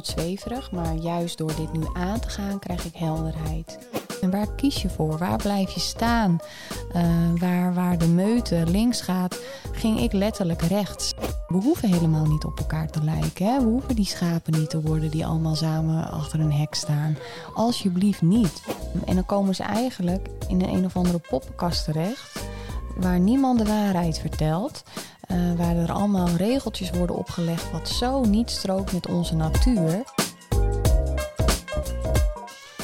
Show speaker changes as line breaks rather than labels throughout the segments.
het zweverig, maar juist door dit nu aan te gaan krijg ik helderheid. En waar kies je voor? Waar blijf je staan? Uh, waar, waar de meute links gaat, ging ik letterlijk rechts. We hoeven helemaal niet op elkaar te lijken. Hè? We hoeven die schapen niet te worden die allemaal samen achter een hek staan. Alsjeblieft niet. En dan komen ze eigenlijk in een, een of andere poppenkast terecht, waar niemand de waarheid vertelt. Uh, waar er allemaal regeltjes worden opgelegd wat zo niet strookt met onze natuur.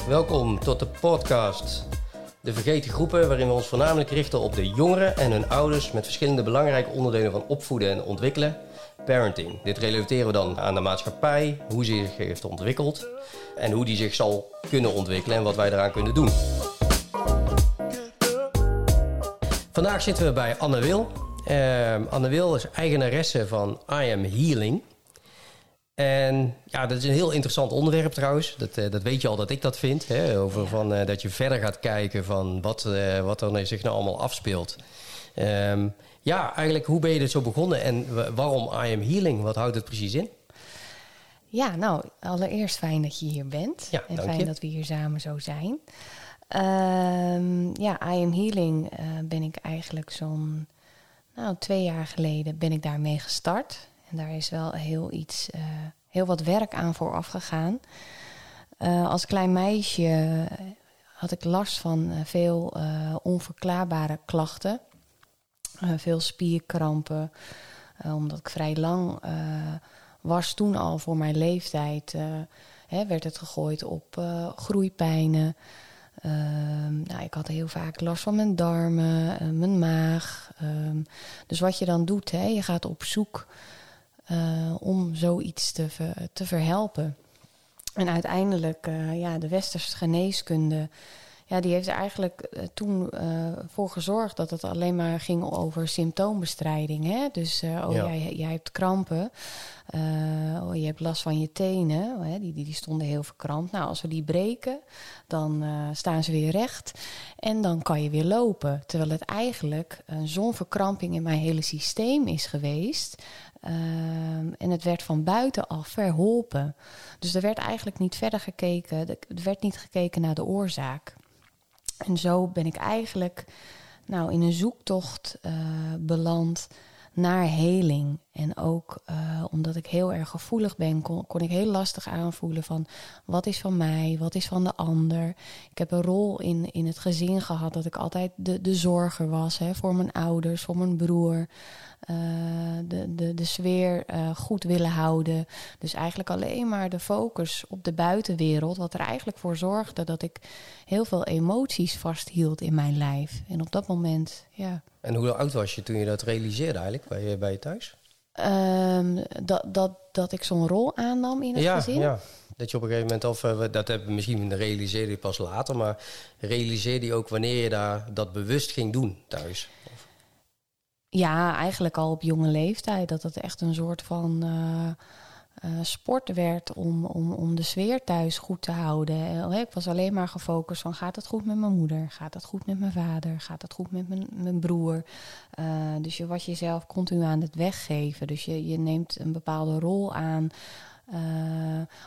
Welkom tot de podcast De Vergeten Groepen, waarin we ons voornamelijk richten op de jongeren en hun ouders met verschillende belangrijke onderdelen van opvoeden en ontwikkelen. Parenting. Dit relateren we dan aan de maatschappij, hoe ze zich heeft ontwikkeld en hoe die zich zal kunnen ontwikkelen en wat wij eraan kunnen doen. Vandaag zitten we bij Anne Wil. Uh, Anne Wil is eigenaresse van I Am Healing. En ja, dat is een heel interessant onderwerp trouwens. Dat, uh, dat weet je al dat ik dat vind. Hè? Over van, uh, dat je verder gaat kijken van wat, uh, wat er zich nou allemaal afspeelt. Um, ja, eigenlijk hoe ben je dit zo begonnen en waarom I Am Healing? Wat houdt het precies in?
Ja, nou, allereerst fijn dat je hier bent.
Ja,
en fijn je. dat we hier samen zo zijn. Um, ja, I Am Healing ben ik eigenlijk zo'n nou, twee jaar geleden ben ik daarmee gestart. En daar is wel heel iets, uh, heel wat werk aan vooraf gegaan. Uh, als klein meisje had ik last van uh, veel onverklaarbare klachten. veel spierkrampen. omdat ik vrij lang was toen al voor mijn leeftijd. Hè, werd het gegooid op groeipijnen. Um, nou, ik had heel vaak last van mijn darmen, uh, mijn maag. Um, dus wat je dan doet, hè, je gaat op zoek uh, om zoiets te, te verhelpen. En uiteindelijk, uh, ja, de westerse geneeskunde, ja, die heeft er eigenlijk uh, toen voor gezorgd dat het alleen maar ging over symptoombestrijding. Hè? Dus, oh, ja. jij, jij hebt krampen, oh, je hebt last van je tenen, hè? Die, die, die stonden heel verkrampt. Nou, als we die breken, dan staan ze weer recht en dan kan je weer lopen. Terwijl het eigenlijk zo'n verkramping in mijn hele systeem is geweest. En het werd van buitenaf verholpen. Dus er werd eigenlijk niet verder gekeken. Er werd niet gekeken naar de oorzaak. En zo ben ik eigenlijk nou, in een zoektocht uh, beland naar heling. En ook uh, omdat ik heel erg gevoelig ben, kon, ik heel lastig aanvoelen van wat is van mij, wat is van de ander. Ik heb een rol in, in het gezin gehad dat ik altijd de, de zorger was hè, voor mijn ouders, voor mijn broer. Uh, de, de, de sfeer uh, goed willen houden. Dus eigenlijk alleen maar de focus op de buitenwereld, wat er eigenlijk voor zorgde dat ik heel veel emoties vasthield in mijn lijf. En op dat moment, ja.
En hoe oud was je toen je dat realiseerde eigenlijk bij bij je thuis?
Um, dat, dat, dat ik zo'n rol aannam in het
ja,
gezin.
Ja, dat je op een gegeven moment, of uh, dat heb misschien realiseerde je pas later, maar realiseerde je ook wanneer je daar dat bewust ging doen thuis?
Ja, eigenlijk al op jonge leeftijd. Dat het echt een soort van uh, uh, sport werd om, om, om de sfeer thuis goed te houden. Ik was alleen maar gefocust van gaat het goed met mijn moeder? Gaat het goed met mijn vader? Gaat het goed met mijn, mijn broer? Uh, dus je was jezelf continu aan het weggeven. Dus je, je neemt een bepaalde rol aan. Uh,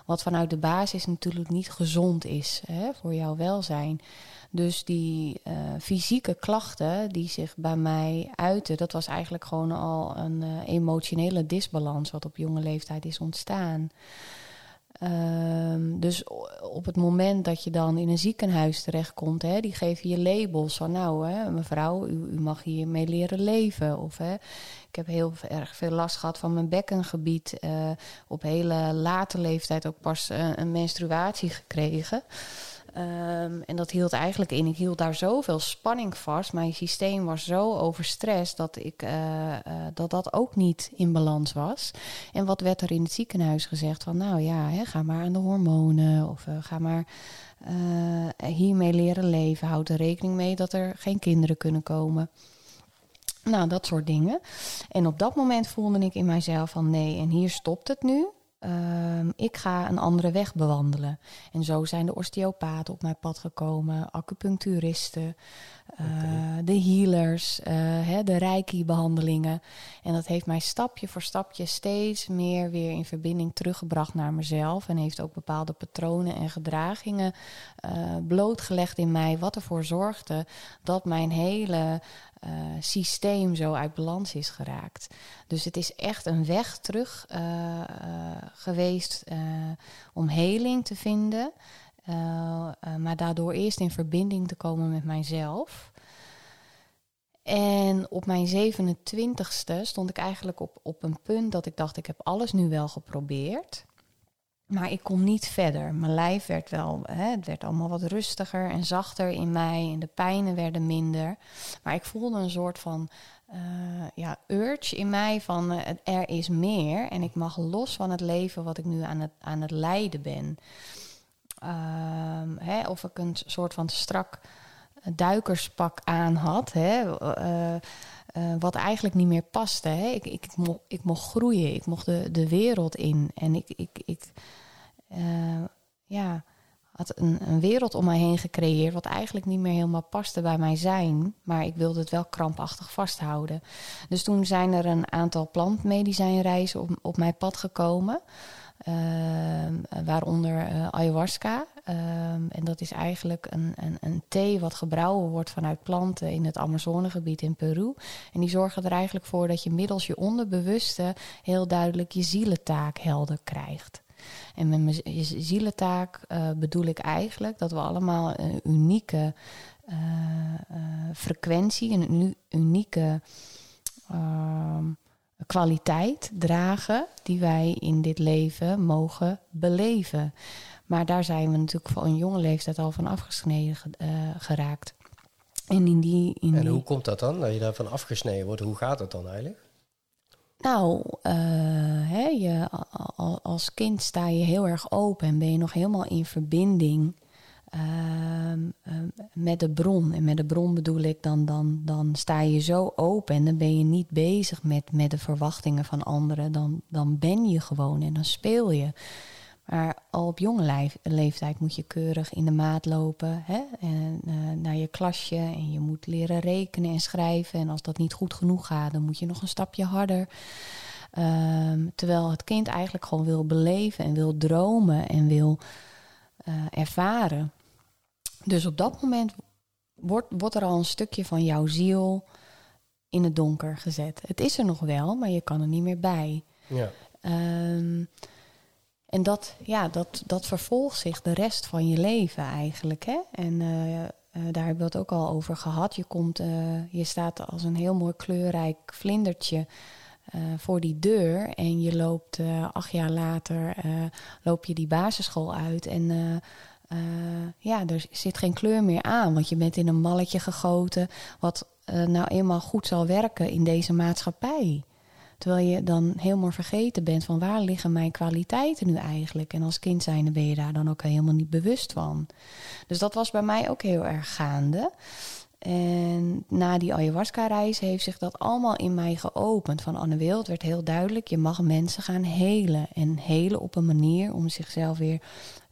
wat vanuit de basis natuurlijk niet gezond is hè, voor jouw welzijn. Dus die uh, fysieke klachten die zich bij mij uiten, dat was eigenlijk gewoon al een uh, emotionele disbalans wat op jonge leeftijd is ontstaan. Um, dus op het moment dat je dan in een ziekenhuis terechtkomt, hè, die geven je labels van nou, hè, mevrouw, u, u mag hiermee leren leven. Of hè, ik heb heel erg veel last gehad van mijn bekkengebied. Uh, op hele late leeftijd ook pas uh, een menstruatie gekregen. Um, en dat hield eigenlijk in. Ik hield daar zoveel spanning vast. Mijn systeem was zo overstrest dat ik, uh, uh, dat, dat ook niet in balans was. En wat werd er in het ziekenhuis gezegd? Van nou ja, hè, ga maar aan de hormonen. Of uh, ga maar hiermee leren leven. Houd er rekening mee dat er geen kinderen kunnen komen. Nou, dat soort dingen. En op dat moment voelde ik in mijzelf van nee, en hier stopt het nu. Ehm, ik ga een andere weg bewandelen. En zo zijn de osteopaten op mijn pad gekomen, acupuncturisten, uh, de healers, uh, hè, de reiki-behandelingen. En dat heeft mij stapje voor stapje steeds meer weer in verbinding teruggebracht naar mezelf. En heeft ook bepaalde patronen en gedragingen uh, blootgelegd in mij, wat ervoor zorgde dat mijn hele uh, systeem zo uit balans is geraakt. Dus het is echt een weg terug uh, uh, geweest om heling te vinden. maar daardoor eerst in verbinding te komen met mijzelf. En op mijn 27ste stond ik eigenlijk op, op een punt dat ik dacht: ik heb alles nu wel geprobeerd. Maar ik kon niet verder. Mijn lijf werd wel, hè, het werd allemaal wat rustiger en zachter in mij. En de pijnen werden minder. Maar ik voelde een soort van uh, ja, urge in mij van uh, er is meer. En ik mag los van het leven wat ik nu aan het, aan het leiden ben. Uh, hè, of ik een soort van strak duikerspak aan had. Hè, uh, wat eigenlijk niet meer paste. Hè. Ik, ik, mocht, ik mocht groeien, ik mocht de, de wereld in. En ik, ik, ik uh, ja, had een, een, wereld om mij heen gecreëerd... wat eigenlijk niet meer helemaal paste bij mijn zijn. Maar ik wilde het wel krampachtig vasthouden. Dus toen zijn er een aantal plantmedicijnreizen op, op mijn pad gekomen... Uh, waaronder uh, ayahuasca. Uh, en dat is eigenlijk een, een, een, thee wat gebrouwen wordt vanuit planten in het Amazonegebied in Peru. En die zorgen er eigenlijk voor dat je middels je onderbewuste heel duidelijk je zielentaak helder krijgt. En met mijn zielentaak bedoel ik eigenlijk dat we allemaal een unieke frequentie, een unieke ehm, kwaliteit dragen die wij in dit leven mogen beleven. Maar daar zijn we natuurlijk van een jonge leeftijd al van afgesneden uh, geraakt.
En, in die, in en hoe komt dat dan, dat je daarvan afgesneden wordt? Hoe gaat dat dan eigenlijk?
Nou, uh, hè, je, als kind sta je heel erg open en ben je nog helemaal in verbinding Uh, met de bron. En met de bron bedoel ik, dan, dan, dan sta je zo open en dan ben je niet bezig met, met de verwachtingen van anderen. Dan, dan ben je gewoon en dan speel je. Maar al op jonge leeftijd moet je keurig in de maat lopen hè? En, uh, naar je klasje. En je moet leren rekenen en schrijven. En als dat niet goed genoeg gaat, dan moet je nog een stapje harder. Uh, terwijl het kind eigenlijk gewoon wil beleven en wil dromen en wil uh, ervaren. Dus op dat moment wordt, wordt er al een stukje van jouw ziel in het donker gezet. Het is er nog wel, maar je kan er niet meer bij. Ja. Um, en dat, ja, dat, dat vervolgt zich de rest van je leven eigenlijk. Hè? En uh, uh, daar hebben we het ook al over gehad. Je, komt, uh, je staat als een heel mooi kleurrijk vlindertje voor die deur. En je loopt acht jaar later loop je die basisschool uit. En uh, ja, er zit geen kleur meer aan, want je bent in een malletje gegoten wat uh, nou eenmaal goed zal werken in deze maatschappij. Terwijl je dan helemaal vergeten bent van waar liggen mijn kwaliteiten nu eigenlijk. En als kind zijnde ben je daar dan ook helemaal niet bewust van. Dus dat was bij mij ook heel erg gaande. En na die ayahuasca-reis heeft zich dat allemaal in mij geopend. Van Anne Wild werd heel duidelijk, je mag mensen gaan helen. En helen op een manier om zichzelf weer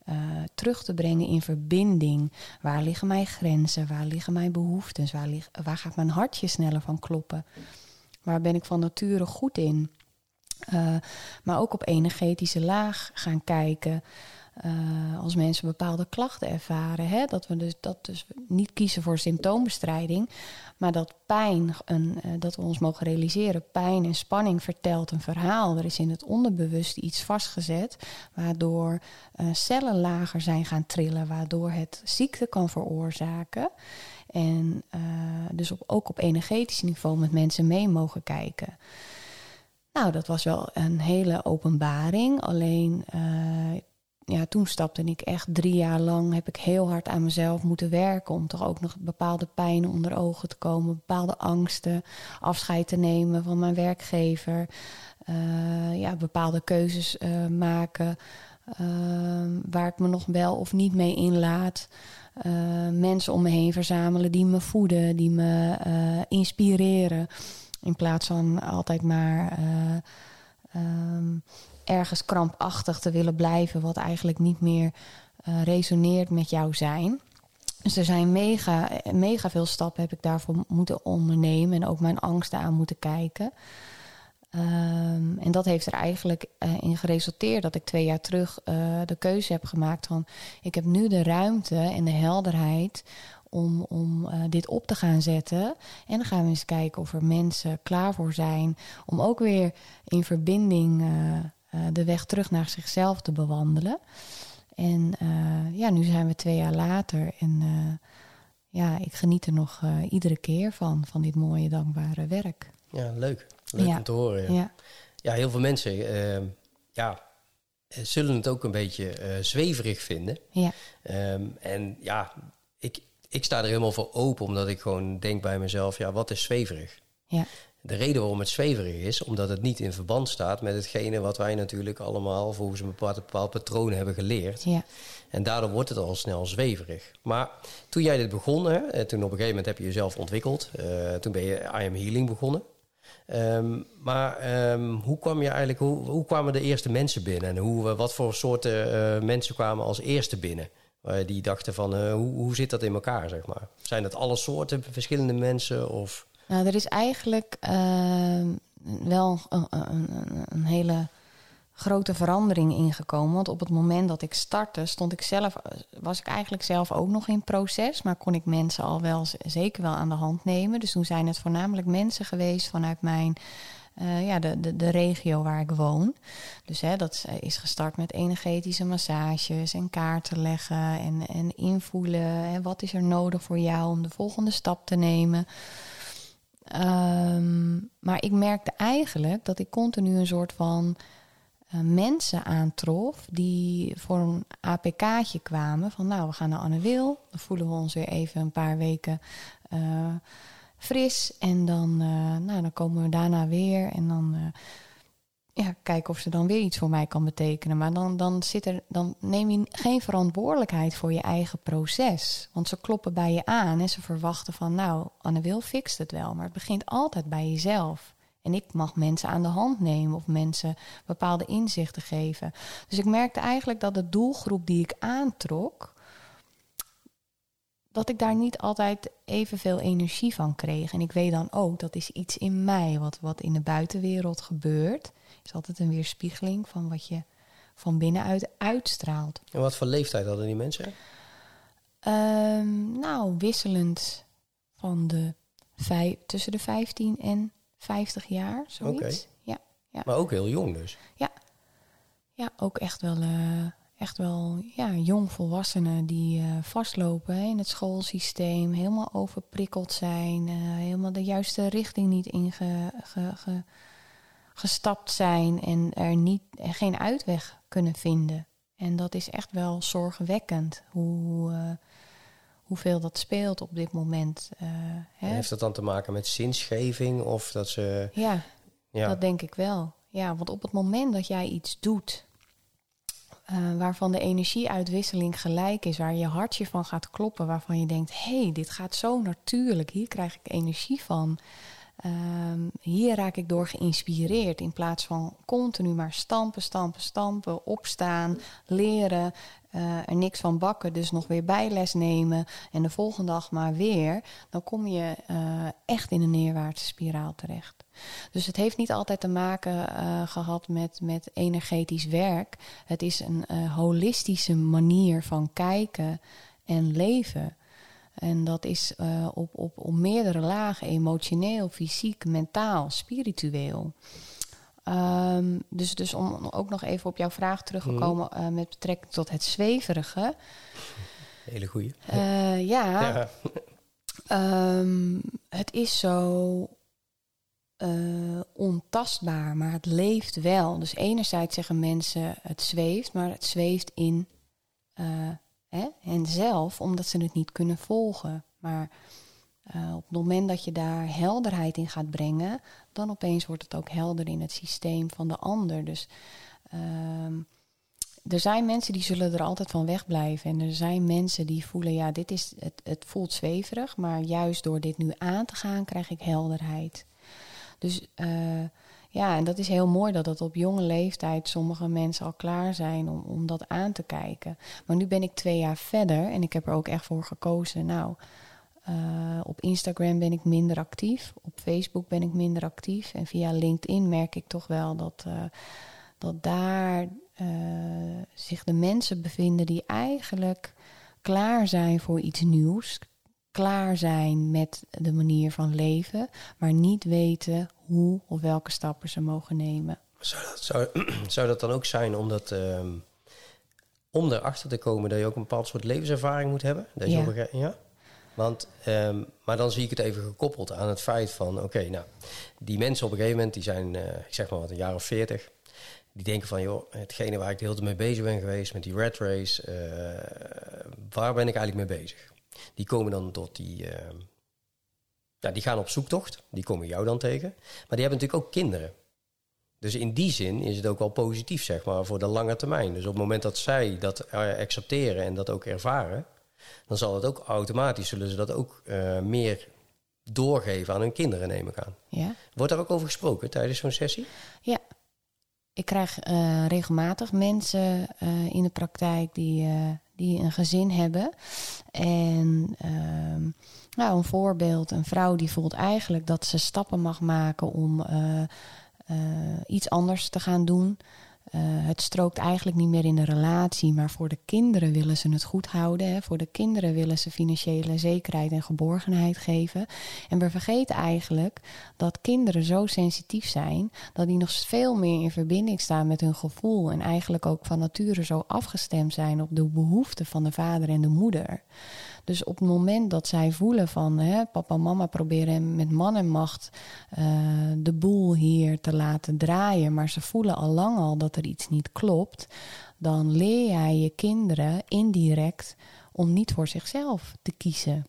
uh, terug te brengen in verbinding. Waar liggen mijn grenzen? Waar liggen mijn behoeftes? Waar, waar gaat mijn hartje sneller van kloppen? Waar ben ik van nature goed in? Uh, maar ook op energetische laag gaan kijken. Uh, als mensen bepaalde klachten ervaren. Hè, dat we dus, dat dus niet kiezen voor symptoombestrijding. Maar dat pijn, een, uh, dat we ons mogen realiseren. Pijn en spanning vertelt een verhaal. Er is in het onderbewuste iets vastgezet. Waardoor uh, cellen lager zijn gaan trillen. Waardoor het ziekte kan veroorzaken. En dus op, ook op energetisch niveau met mensen mee mogen kijken. Nou, dat was wel een hele openbaring. Alleen ja, toen stapte ik echt drie jaar lang, heb ik heel hard aan mezelf moeten werken om toch ook nog bepaalde pijnen onder ogen te komen, bepaalde angsten, afscheid te nemen van mijn werkgever, uh, ja, bepaalde keuzes uh, maken uh, waar ik me nog wel of niet mee inlaat. mensen om me heen verzamelen die me voeden, die me inspireren, in plaats van altijd maar. Um, ergens krampachtig te willen blijven, wat eigenlijk niet meer uh, resoneert met jouw zijn. Dus er zijn mega, mega veel stappen heb ik daarvoor moeten ondernemen en ook mijn angsten aan moeten kijken. Um, en dat heeft er eigenlijk uh, in geresulteerd dat ik twee jaar terug uh, de keuze heb gemaakt van ik heb nu de ruimte en de helderheid om, om dit op te gaan zetten. En dan gaan we eens kijken of er mensen klaar voor zijn om ook weer in verbinding de weg terug naar zichzelf te bewandelen. En ja, nu zijn we twee jaar later en ja, ik geniet er nog iedere keer van, van dit mooie, dankbare werk.
Ja, leuk. Leuk om te horen. Ja, ja. heel veel mensen uh, ja, zullen het ook een beetje zweverig vinden. Ja. Um, en ja, ik, ik sta er helemaal voor open, omdat ik gewoon denk bij mezelf: ja, wat is zweverig? Ja. De reden waarom het zweverig is, omdat het niet in verband staat met hetgene wat wij natuurlijk allemaal volgens een bepaald, bepaald patroon hebben geleerd. Ja. En daardoor wordt het al snel zweverig. Maar toen jij dit begon, hè, toen op een gegeven moment heb je jezelf ontwikkeld. Uh, toen ben je I Am Healing begonnen. Um, maar um, hoe kwam je eigenlijk, hoe, hoe, kwamen de eerste mensen binnen? En hoe, wat voor soorten uh, mensen kwamen als eerste binnen? Uh, die dachten van, uh, hoe, hoe zit dat in elkaar, zeg maar? Zijn dat alle soorten verschillende mensen? Of?
Nou, er is eigenlijk ehm, wel een, een, een hele grote verandering ingekomen. Want op het moment dat ik startte, stond ik zelf, was ik eigenlijk zelf ook nog in proces. Maar kon ik mensen al wel zeker wel aan de hand nemen. Dus toen zijn het voornamelijk mensen geweest vanuit mijn. Uh, ja, de, de, de regio waar ik woon. Dus hè, dat is gestart met energetische massages en kaarten leggen en, en invoelen. Hè, wat is er nodig voor jou om de volgende stap te nemen? Um, maar ik merkte eigenlijk dat ik continu een soort van uh, mensen aantrof die voor een APK'tje kwamen. Van nou, we gaan naar Anne Wil. Dan voelen we ons weer even een paar weken uh, fris. En dan, uh, nou, dan komen we daarna weer. En dan ja, kijken of ze dan weer iets voor mij kan betekenen. Maar dan, dan, zit er, dan neem je geen verantwoordelijkheid voor je eigen proces. Want ze kloppen bij je aan en ze verwachten van nou, Anne Wil fixt het wel. Maar het begint altijd bij jezelf. En ik mag mensen aan de hand nemen of mensen bepaalde inzichten geven. Dus ik merkte eigenlijk dat de doelgroep die ik aantrok, dat ik daar niet altijd evenveel energie van kreeg. En ik weet dan ook, dat is iets in mij, wat, wat in de buitenwereld gebeurt. Is altijd een weerspiegeling van wat je van binnenuit uitstraalt.
En wat voor leeftijd hadden die mensen?
Um, nou, wisselend van de vijf, tussen de 15 en 50 jaar, zoiets. Ja, ja.
Maar ook heel jong dus.
Ja, ja ook echt wel, uh, echt wel ja, jongvolwassenen die uh, vastlopen hè, in het schoolsysteem, helemaal overprikkeld zijn, uh, helemaal de juiste richting niet ingestapt gestapt zijn en er niet, er geen uitweg kunnen vinden. En dat is echt wel zorgwekkend hoe hoeveel dat speelt op dit moment. Uh,
hè? Heeft dat dan te maken met zinsgeving of dat ze.
Ja, ja, dat denk ik wel. Ja, want op het moment dat jij iets doet. Uh, waarvan de energieuitwisseling gelijk is, waar je hartje van gaat kloppen, waarvan je denkt: hé, hey, dit gaat zo natuurlijk, hier krijg ik energie van. Um, hier raak ik door geïnspireerd in plaats van continu maar stampen, stampen, stampen, opstaan, leren, uh, er niks van bakken, dus nog weer bijles nemen en de volgende dag maar weer, dan kom je uh, echt in een neerwaartse spiraal terecht. Dus het heeft niet altijd te maken uh, gehad met, met energetisch werk. Het is een holistische manier van kijken en leven. En dat is uh, op, op, op meerdere lagen: emotioneel, fysiek, mentaal, spiritueel. Um, dus, dus om ook nog even op jouw vraag terug te komen uh, met betrekking tot het zweverige.
Hele goeie.
Uh, ja. ja. Um, het is zo ontastbaar, maar het leeft wel. Dus enerzijds zeggen mensen het zweeft, maar het zweeft in En zelf, omdat ze het niet kunnen volgen. Maar uh, op het moment dat je daar helderheid in gaat brengen, dan opeens wordt het ook helder in het systeem van de ander. Dus uh, er zijn mensen die zullen er altijd van wegblijven. En er zijn mensen die voelen, ja, dit is, het, het voelt zweverig, maar juist door dit nu aan te gaan, krijg ik helderheid. Dus uh, Ja, en dat is heel mooi dat dat op jonge leeftijd sommige mensen al klaar zijn om, om dat aan te kijken. Maar nu ben ik twee jaar verder en ik heb er ook echt voor gekozen. Nou, uh, op Instagram ben ik minder actief, op Facebook ben ik minder actief. En via LinkedIn merk ik toch wel dat, uh, dat daar uh, zich de mensen bevinden die eigenlijk klaar zijn voor iets nieuws. Klaar zijn met de manier van leven, maar niet weten hoe of welke stappen ze mogen nemen.
Zou dat, zou, zou dat dan ook zijn omdat, uh, om erachter te komen dat je ook een bepaald soort levenservaring moet hebben? Dat ja. ja? Want, um, maar dan zie ik het even gekoppeld aan het feit van, oké, nou, die mensen op een gegeven moment, die zijn, uh, ik zeg maar wat, een jaar of veertig, die denken van, joh, hetgene waar ik de hele tijd mee bezig ben geweest, met die red race, uh, waar ben ik eigenlijk mee bezig? Die komen dan tot die, uh, ja, die gaan op zoektocht, die komen jou dan tegen, maar die hebben natuurlijk ook kinderen. Dus in die zin is het ook wel positief, zeg maar, voor de lange termijn. Dus op het moment dat zij dat accepteren en dat ook ervaren, dan zal het ook automatisch, zullen ze dat ook uh, meer doorgeven aan hun kinderen, neem ik aan.
Ja.
Wordt daar ook over gesproken tijdens zo'n sessie?
Ja. Ik krijg uh, regelmatig mensen uh, in de praktijk die, die een gezin hebben. En ehm, nou, een voorbeeld, een vrouw die voelt eigenlijk dat ze stappen mag maken om iets anders te gaan doen. Uh, het strookt eigenlijk niet meer in de relatie, maar voor de kinderen willen ze het goed houden. Hè. Voor de kinderen willen ze financiële zekerheid en geborgenheid geven. En we vergeten eigenlijk dat kinderen zo sensitief zijn dat die nog veel meer in verbinding staan met hun gevoel. En eigenlijk ook van nature zo afgestemd zijn op de behoeften van de vader en de moeder. Dus op het moment dat zij voelen van hè, papa en mama proberen met man en macht uh, de boel hier te laten draaien, maar ze voelen al lang al dat er iets niet klopt, dan leer jij je kinderen indirect om niet voor zichzelf te kiezen.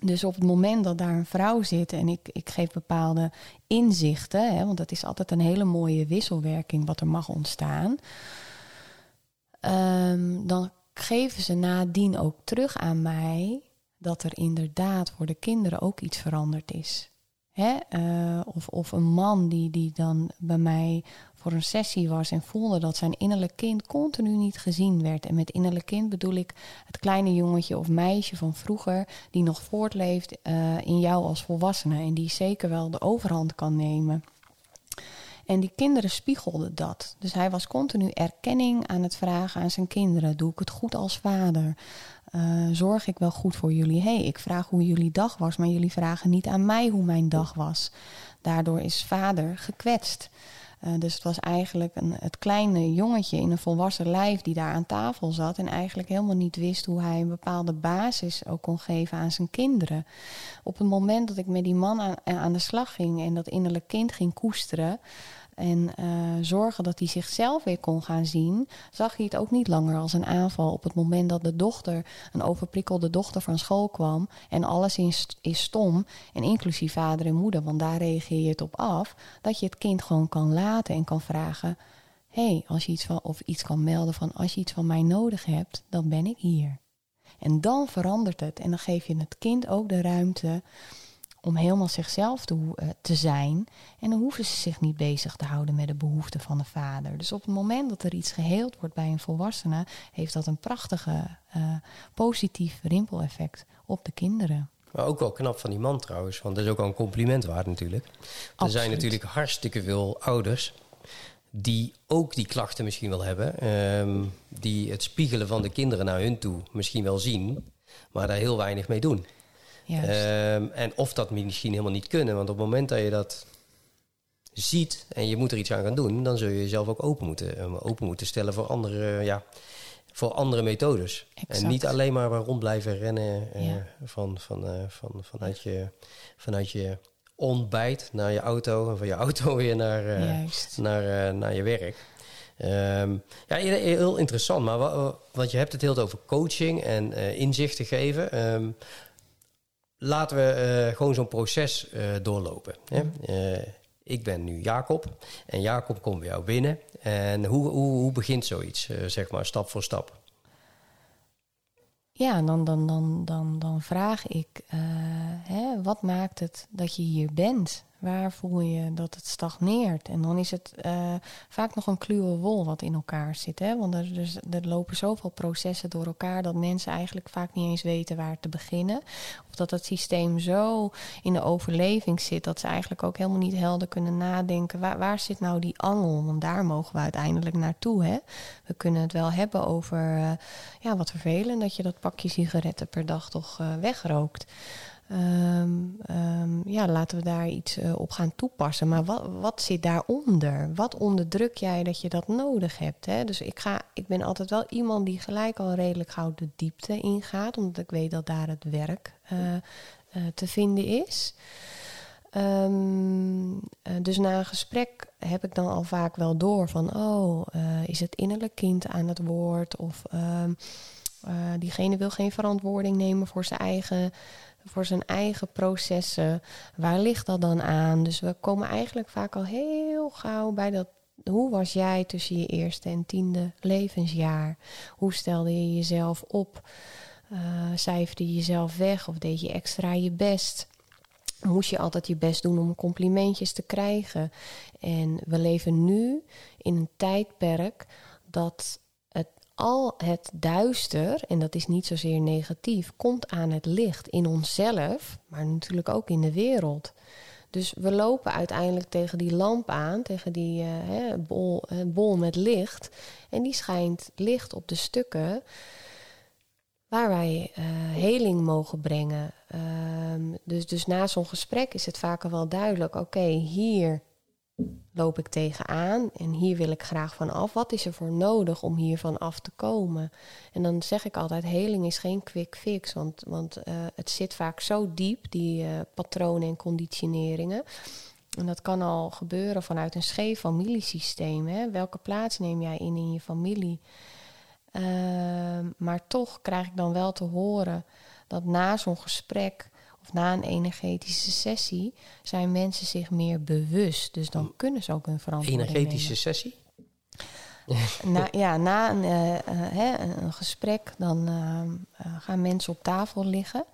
Dus op het moment dat daar een vrouw zit en ik, ik geef bepaalde inzichten, hè, want dat is altijd een hele mooie wisselwerking wat er mag ontstaan, um, dan geven ze nadien ook terug aan mij dat er inderdaad voor de kinderen ook iets veranderd is. Hè? Uh, of, of een man die, die dan bij mij voor een sessie was en voelde dat zijn innerlijk kind continu niet gezien werd. En met innerlijk kind bedoel ik het kleine jongetje of meisje van vroeger die nog voortleeft uh, in jou als volwassene en die zeker wel de overhand kan nemen. En die kinderen spiegelden dat. Dus hij was continu erkenning aan het vragen aan zijn kinderen. Doe ik het goed als vader? Uh, zorg ik wel goed voor jullie? hey, ik vraag hoe jullie dag was, maar jullie vragen niet aan mij hoe mijn dag was. Daardoor is vader gekwetst. Uh, dus het was eigenlijk een, het kleine jongetje in een volwassen lijf die daar aan tafel zat en eigenlijk helemaal niet wist hoe hij een bepaalde basis ook kon geven aan zijn kinderen. Op het moment dat ik met die man aan, aan de slag ging en dat innerlijk kind ging koesteren, en uh, zorgen dat hij zichzelf weer kon gaan zien, zag hij het ook niet langer als een aanval. Op het moment dat de dochter, een overprikkelde dochter van school kwam en alles is, is stom, en inclusief vader en moeder, want daar reageer je het op af, dat je het kind gewoon kan laten en kan vragen: hé, hey, als je iets van, of iets kan melden van als je iets van mij nodig hebt, dan ben ik hier. En dan verandert het en dan geef je het kind ook de ruimte om helemaal zichzelf te, uh, te, zijn. En dan hoeven ze zich niet bezig te houden met de behoeften van de vader. Dus op het moment dat er iets geheeld wordt bij een volwassene, heeft dat een prachtige uh, positief rimpeleffect op de kinderen.
Maar ook wel knap van die man trouwens, want dat is ook wel een compliment waard natuurlijk. Absoluut. Er zijn natuurlijk hartstikke veel ouders die ook die klachten misschien wel hebben. Um, die het spiegelen van de kinderen naar hun toe misschien wel zien, maar daar heel weinig mee doen. Um, en of dat misschien helemaal niet kunnen. Want op het moment dat je dat ziet en je moet er iets aan gaan doen, dan zul je jezelf ook open moeten, eh, open moeten stellen voor andere, ja, voor andere methodes. Exact. En niet alleen maar rond blijven rennen uh, ja. van, van, uh, van, vanuit, je, vanuit je ontbijt naar je auto en van je auto weer naar, uh, naar, naar je werk. Um, ja, heel interessant. Maar want je hebt het heel over coaching en inzichten geven. Um, laten we uh, gewoon zo'n proces uh, doorlopen. Hè? Uh, ik ben nu Jacob en Jacob komt bij jou binnen. En hoe, hoe, hoe begint zoiets, zeg maar, stap voor stap?
Ja, dan, dan, dan, dan, dan vraag ik, hè, wat maakt het dat je hier bent? Waar voel je dat het stagneert? En dan is het uh, vaak nog een kluwe wol wat in elkaar zit. Hè? Want er, dus, er lopen zoveel processen door elkaar dat mensen eigenlijk vaak niet eens weten waar te beginnen. Of dat het systeem zo in de overleving zit dat ze eigenlijk ook helemaal niet helder kunnen nadenken. Waar, waar zit nou die angel? Want daar mogen we uiteindelijk naartoe. Hè? We kunnen het wel hebben over uh, ja, wat vervelend dat je dat pakje sigaretten per dag toch uh, wegrookt. Um, um, ja, laten we daar iets uh, op gaan toepassen. Maar wat, wat zit daaronder? Wat onderdruk jij dat je dat nodig hebt? Hè? Dus ik, ga, ik ben altijd wel iemand die gelijk al redelijk gauw de diepte ingaat, omdat ik weet dat daar het werk uh, uh, te vinden is. Um, dus na een gesprek heb ik dan al vaak wel door van, oh, is het innerlijk kind aan het woord? Of diegene wil geen verantwoording nemen voor zijn eigen voor zijn eigen processen. Waar ligt dat dan aan? Dus we komen eigenlijk vaak al heel gauw bij dat. Hoe was jij tussen je eerste en tiende levensjaar? Hoe stelde je jezelf op? Uh, cijferde je jezelf weg of deed je extra je best? Moest je altijd je best doen om complimentjes te krijgen? En we leven nu in een tijdperk dat al het duister, en dat is niet zozeer negatief, komt aan het licht in onszelf, maar natuurlijk ook in de wereld. Dus we lopen uiteindelijk tegen die lamp aan, tegen die hè, bol, bol met licht. En die schijnt licht op de stukken waar wij uh, heling mogen brengen. Um, dus, dus na zo'n gesprek is het vaker wel duidelijk: oké, hier loop ik tegenaan en hier wil ik graag van af. Wat is er voor nodig om hiervan af te komen? En dan zeg ik altijd, heling is geen quick fix, want, want uh, het zit vaak zo diep, die uh, patronen en conditioneringen. En dat kan al gebeuren vanuit een scheef familiesysteem. Hè? Welke plaats neem jij in in je familie? Uh, maar toch krijg ik dan wel te horen dat na zo'n gesprek of na een energetische sessie zijn mensen zich meer bewust. Dus dan kunnen ze ook hun verantwoording
Energetische
nemen.
sessie?
na, ja, na een, uh, uh, een gesprek dan uh, gaan mensen op tafel liggen.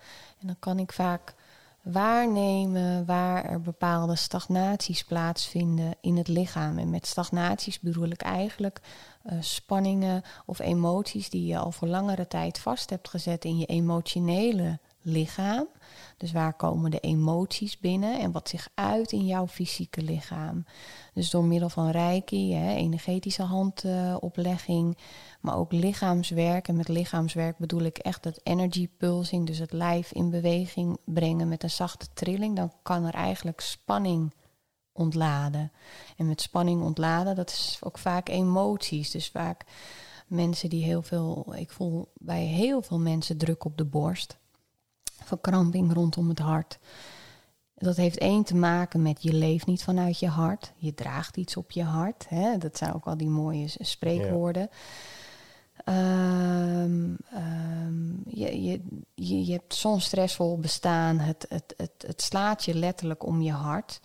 En dan kan ik vaak waarnemen waar er bepaalde stagnaties plaatsvinden in het lichaam. En met stagnaties bedoel ik eigenlijk spanningen of emoties die je al voor langere tijd vast hebt gezet in je emotionele lichaam. Dus waar komen de emoties binnen en wat zich uit in jouw fysieke lichaam. Dus door middel van reiki, hè, energetische handoplegging, maar ook lichaamswerk. En met lichaamswerk bedoel ik echt het energy pulsing, dus het lijf in beweging brengen met een zachte trilling. Dan kan er eigenlijk spanning ontladen. En met spanning ontladen, dat is ook vaak emoties. Dus vaak mensen die heel veel, ik voel bij heel veel mensen druk op de borst verkramping rondom het hart. Dat heeft één te maken met je leeft niet vanuit je hart. Je draagt iets op je hart. Hè? Dat zijn ook al die mooie spreekwoorden. Um, je, je, je, je, hebt zo'n stressvol bestaan. Het, het, het, het slaat je letterlijk om je hart.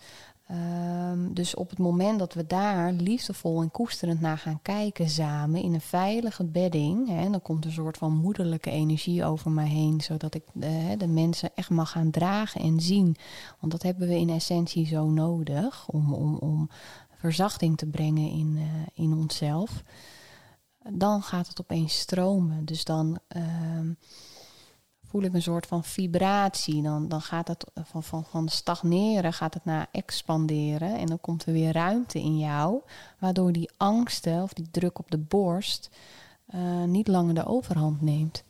Um, dus op het moment dat we daar liefdevol en koesterend naar gaan kijken samen in een veilige bedding, hè, dan komt een soort van moederlijke energie over mij heen, zodat ik de, de, mensen echt mag gaan dragen en zien. Want dat hebben we in essentie zo nodig om, om, om verzachting te brengen in, uh, in onszelf. Dan gaat het opeens stromen. Dus dan. Uh, voel ik een soort van vibratie. Dan, dan gaat het van, van, van stagneren gaat het naar expanderen. En dan komt er weer ruimte in jou. Waardoor die angsten of die druk op de borst uh, niet langer de overhand neemt.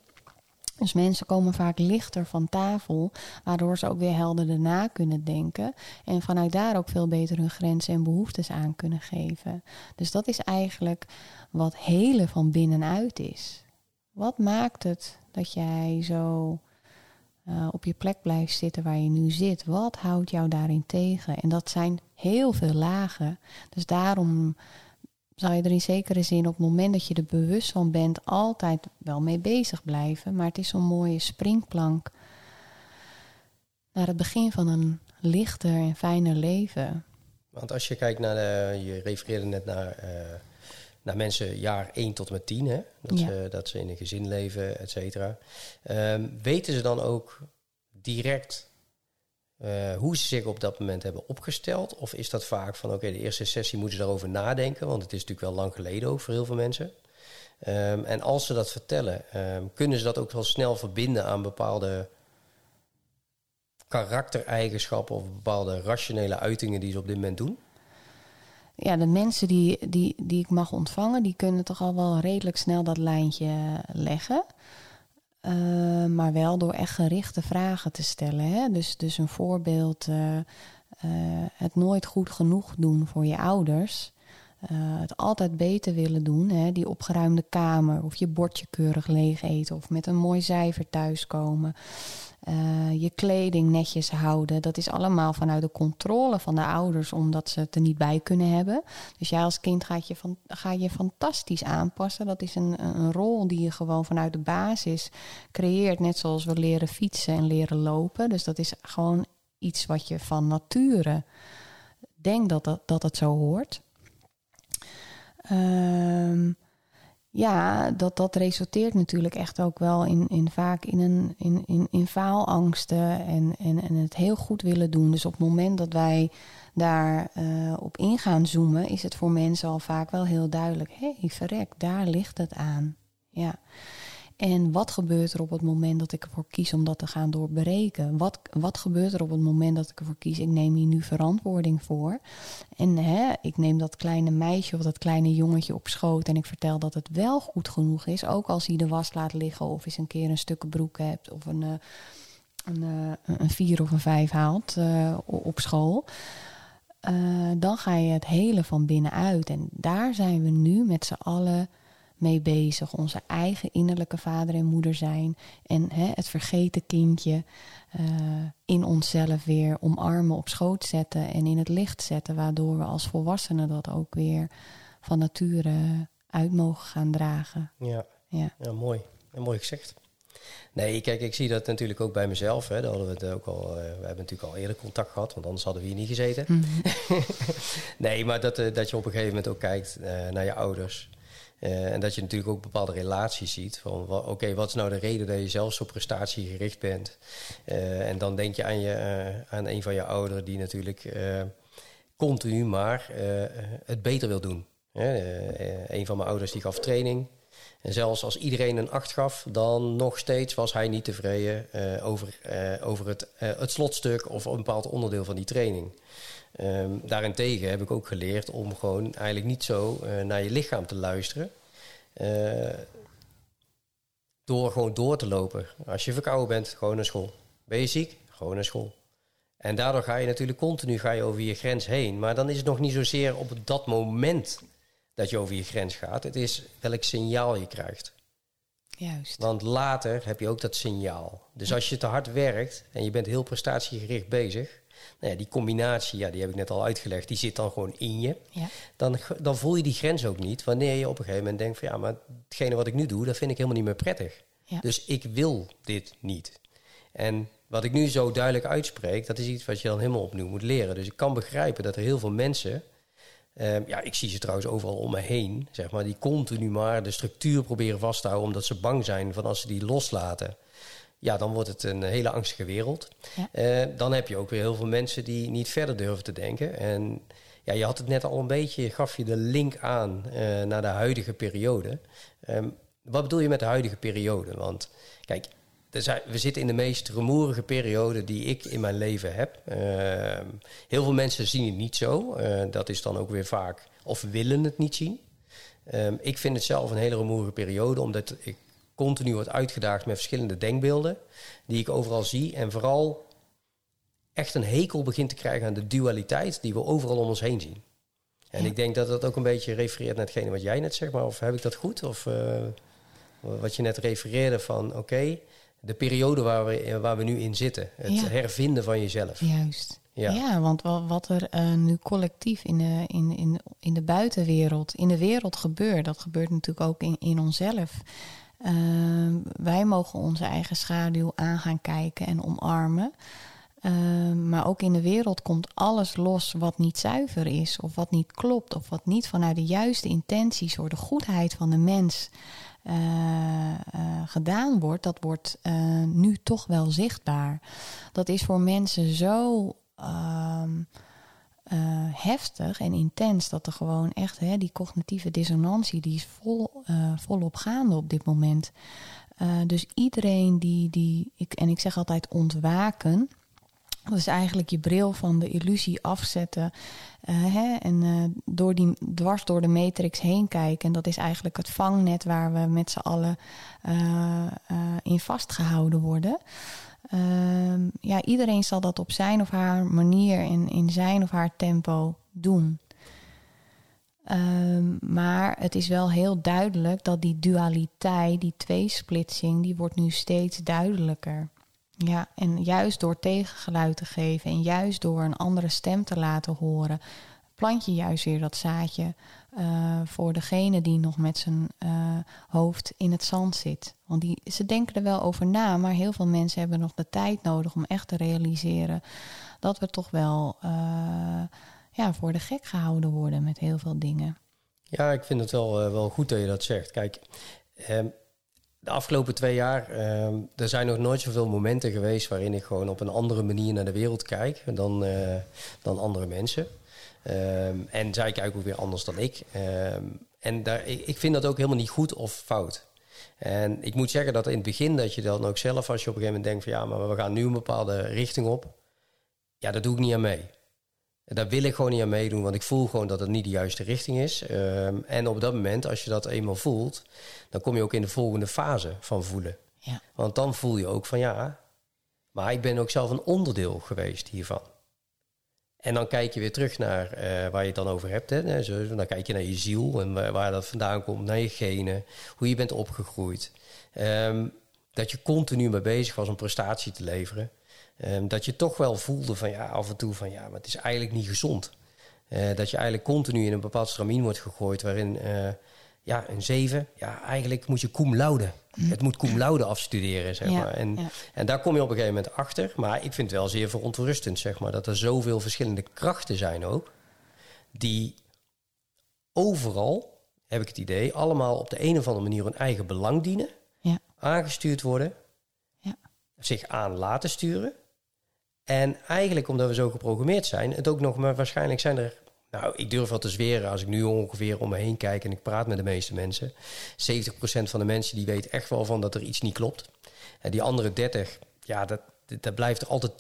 Dus mensen komen vaak lichter van tafel, waardoor ze ook weer helderder na kunnen denken. En vanuit daar ook veel beter hun grenzen en behoeftes aan kunnen geven. Dus dat is eigenlijk wat hele van binnenuit is. Wat maakt het dat jij zo uh, op je plek blijft zitten waar je nu zit? Wat houdt jou daarin tegen? En dat zijn heel veel lagen. Dus daarom zou je er in zekere zin op het moment dat je er bewust van bent, altijd wel mee bezig blijven. Maar het is zo'n mooie springplank naar het begin van een lichter en fijner leven.
Want als je kijkt naar de, je refereerde net naar uh, naar mensen jaar 1 tot en met 10, hè? Dat, ja. ze, dat ze in een gezin leven, et cetera. Um, weten ze dan ook direct eh, hoe ze zich op dat moment hebben opgesteld? Of is dat vaak van oké, de eerste sessie moeten ze daarover nadenken, want het is natuurlijk wel lang geleden ook voor heel veel mensen. Ehm, en als ze dat vertellen, ehm, kunnen ze dat ook wel snel verbinden aan bepaalde karaktereigenschappen of bepaalde rationele uitingen die ze op dit moment doen?
Ja, de mensen die, die, die ik mag ontvangen, die kunnen toch al wel redelijk snel dat lijntje leggen. Uh, maar wel door echt gerichte vragen te stellen. Hè? Dus, dus een voorbeeld, uh, uh, het nooit goed genoeg doen voor je ouders. het altijd beter willen doen. Hè? Die opgeruimde kamer of je bordje keurig leeg eten of met een mooi cijfer thuiskomen. Uh, je kleding netjes houden. Dat is allemaal vanuit de controle van de ouders, omdat ze het er niet bij kunnen hebben. Dus jij als kind gaat je, van, ga je fantastisch aanpassen. Dat is een, een rol die je gewoon vanuit de basis creëert. Net zoals we leren fietsen en leren lopen. Dus dat is gewoon iets wat je van nature denkt dat, dat, dat het zo hoort. Uh, ja, dat, dat resulteert natuurlijk echt ook wel in, in vaak in, een, in, in, in faalangsten en, en, en het heel goed willen doen. Dus op het moment dat wij daar uh, op in gaan zoomen, is het voor mensen al vaak wel heel duidelijk. Hé, hey, verrek, daar ligt het aan. Ja. En wat gebeurt er op het moment dat ik ervoor kies om dat te gaan doorbreken? Wat, wat gebeurt er op het moment dat ik ervoor kies, ik neem hier nu verantwoording voor? En hè, ik neem dat kleine meisje of dat kleine jongetje op schoot en ik vertel dat het wel goed genoeg is. Ook als hij de was laat liggen of eens een keer een stuk broek hebt of een, eh, een, eh, een vier of een vijf haalt uh, op school. Dan ga je het hele van binnenuit. En daar zijn we nu met z'n allen mee bezig. Onze eigen innerlijke vader en moeder zijn. En hè, het vergeten kindje uh, in onszelf weer omarmen, op schoot zetten en in het licht zetten. Waardoor we als volwassenen dat ook weer van nature uit mogen gaan dragen.
Ja, ja. ja mooi. En mooi gezegd. Nee, kijk, ik zie dat natuurlijk ook bij mezelf. Hè. Daar hadden we het ook al. Uh, we hebben natuurlijk al eerder contact gehad, want anders hadden we hier niet gezeten. Mm -hmm. nee, maar dat, uh, dat je op een gegeven moment ook kijkt uh, naar je ouders. Uh, en dat je natuurlijk ook bepaalde relaties ziet. Van oké, wat is nou de reden dat je zelf zo prestatiegericht bent? Uh, en dan denk je aan, je, uh, aan een van je ouderen die natuurlijk continu maar het beter wil doen. een van mijn ouders die gaf training. En zelfs als iedereen een acht gaf, dan nog steeds was hij niet tevreden over, over het, het slotstuk of een bepaald onderdeel van die training. Um, daarentegen heb ik ook geleerd om gewoon eigenlijk niet zo uh, naar je lichaam te luisteren. Uh, door gewoon door te lopen. Als je verkouden bent, gewoon naar school. Ben je ziek? Gewoon naar school. En daardoor ga je natuurlijk continu ga je over je grens heen. Maar dan is het nog niet zozeer op dat moment dat je over je grens gaat. Het is welk signaal je krijgt.
Juist.
Want later heb je ook dat signaal. Dus als je te hard werkt en je bent heel prestatiegericht bezig, nou ja, die combinatie, ja, die heb ik net al uitgelegd, die zit dan gewoon in je.
Ja.
Dan, dan voel je die grens ook niet wanneer je op een gegeven moment denkt van ja, maar hetgene wat ik nu doe, dat vind ik helemaal niet meer prettig.
Ja.
Dus ik wil dit niet. En wat ik nu zo duidelijk uitspreek, dat is iets wat je dan helemaal opnieuw moet leren. Dus ik kan begrijpen dat er heel veel mensen, um, ja, ik zie ze trouwens overal om me heen, zeg maar, die continu maar de structuur proberen vast te houden, omdat ze bang zijn van als ze die loslaten, ja, dan wordt het een hele angstige wereld.
Ja.
Uh, dan heb je ook weer heel veel mensen die niet verder durven te denken. En ja, je had het net al een beetje, gaf je de link aan uh, naar de huidige periode. Um, wat bedoel je met de huidige periode? Want kijk, we zitten in de meest rumoerige periode die ik in mijn leven heb. Uh, heel veel mensen zien het niet zo. Uh, dat is dan ook weer vaak, of willen het niet zien. Um, ik vind het zelf een hele rumoerige periode, omdat ik continu wordt uitgedaagd met verschillende denkbeelden die ik overal zie. En vooral echt een hekel begint te krijgen aan de dualiteit die we overal om ons heen zien. En ja. ik denk dat dat ook een beetje refereert naar hetgene wat jij net zegt, maar of heb ik dat goed? Of uh, wat je net refereerde van oké, okay, de periode waar we, waar we nu in zitten. Het
Ja.
hervinden van jezelf.
Juist.
Ja.
Ja, want wa- wat er eh, nu collectief in de, in, in, in de buitenwereld, in de wereld gebeurt, dat gebeurt natuurlijk ook in, in onszelf. Uh, wij mogen onze eigen schaduw aan gaan kijken en omarmen. Ehm, maar ook in de wereld komt alles los wat niet zuiver is, of wat niet klopt, of wat niet vanuit de juiste intenties door de goedheid van de mens uh, gedaan wordt. Dat wordt uh, nu toch wel zichtbaar. Dat is voor mensen zo. Ehm, heftig en intens dat er gewoon echt hè, die cognitieve dissonantie die is vol, volop gaande op dit moment. dus iedereen die, die ik, en ik zeg altijd ontwaken, dat is eigenlijk je bril van de illusie afzetten. Uh, hè, en uh, door die, dwars door de matrix heen kijken. En dat is eigenlijk het vangnet waar we met z'n allen uh, in vastgehouden worden. Ehm, ja, iedereen zal dat op zijn of haar manier en in zijn of haar tempo doen. Um, maar het is wel heel duidelijk dat die dualiteit, die tweesplitsing, die wordt nu steeds duidelijker. Ja, en juist door tegengeluid te geven en juist door een andere stem te laten horen, plant je juist weer dat zaadje uh, voor degene die nog met zijn uh, hoofd in het zand zit. Want die, ze denken er wel over na, maar heel veel mensen hebben nog de tijd nodig om echt te realiseren dat we toch wel uh, ja, voor de gek gehouden worden met heel veel dingen.
Ja, ik vind het wel, wel goed dat je dat zegt. Kijk, ehm, de afgelopen twee jaar, uh, er zijn nog nooit zoveel momenten geweest waarin ik gewoon op een andere manier naar de wereld kijk dan, dan andere mensen. Um, en zij kijken ook weer anders dan ik. Um, en daar, ik vind dat ook helemaal niet goed of fout. En ik moet zeggen dat in het begin dat je dan ook zelf, als je op een gegeven moment denkt van ja, maar we gaan nu een bepaalde richting op. Ja, daar doe ik niet aan mee. Daar wil ik gewoon niet aan meedoen, want ik voel gewoon dat het niet de juiste richting is. Um, en op dat moment, als je dat eenmaal voelt, dan kom je ook in de volgende fase van voelen. Ja. Want dan voel je ook van ja, maar ik ben ook zelf een onderdeel geweest hiervan. En dan kijk je weer terug naar uh, waar je het dan over hebt. Hè. Zo, dan kijk je naar je ziel en waar, dat vandaan komt, naar je genen, hoe je bent opgegroeid. Um, dat je continu mee bezig was om prestatie te leveren. Um, dat je toch wel voelde van ja, af en toe van ja, maar het is eigenlijk niet gezond. Uh, dat je eigenlijk continu in een bepaald stramien wordt gegooid waarin uh, ja, een zeven, ja, eigenlijk moet je cum laude. Mm. Het moet cum laude afstuderen, zeg ja, maar. En, ja. en daar kom je op een gegeven moment achter. Maar ik vind het wel zeer verontrustend, zeg maar, dat er zoveel verschillende krachten zijn ook, die overal, heb ik het idee, allemaal op de een of andere manier hun eigen belang dienen, ja. aangestuurd worden, zich aan laten sturen. En eigenlijk omdat we zo geprogrammeerd zijn, het ook nog maar waarschijnlijk zijn er. Nou, ik durf wel te zweren als ik nu ongeveer om me heen kijk en ik praat met de meeste mensen. 70% van de mensen die weet echt wel van dat er iets niet klopt. En die andere 30, ja, dat, dat blijft er altijd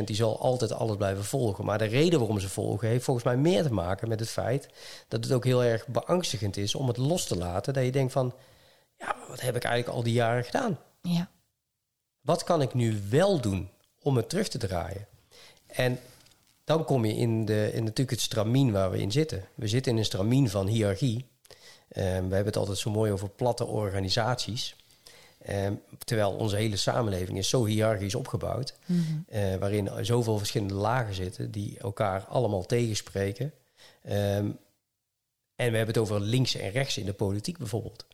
10%, die zal altijd alles blijven volgen. Maar de reden waarom ze volgen heeft volgens mij meer te maken met het feit dat het ook heel erg beangstigend is om het los te laten. Dat je denkt van, ja, wat heb ik eigenlijk al die jaren gedaan? Ja. Wat kan ik nu wel doen om het terug te draaien. En dan kom je in, de, in natuurlijk het stramien waar we in zitten. We zitten in een stramien van hiërarchie. Um, we hebben het altijd zo mooi over platte organisaties. Um, terwijl onze hele samenleving is zo hiërarchisch opgebouwd. Mm -hmm. uh, waarin zoveel verschillende lagen zitten die elkaar allemaal tegenspreken. Um, en we hebben het over links en rechts in de politiek bijvoorbeeld.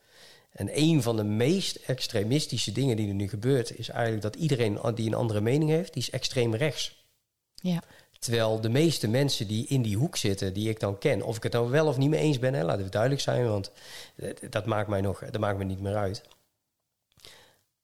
En een van de meest extremistische dingen die er nu gebeurt, is eigenlijk dat iedereen die een andere mening heeft, die is extreem rechts. Ja. Terwijl de meeste mensen die in die hoek zitten, die ik dan ken, of ik het nou wel of niet mee eens ben, hè, laten we duidelijk zijn, want dat maakt mij nog, dat maakt me niet meer uit.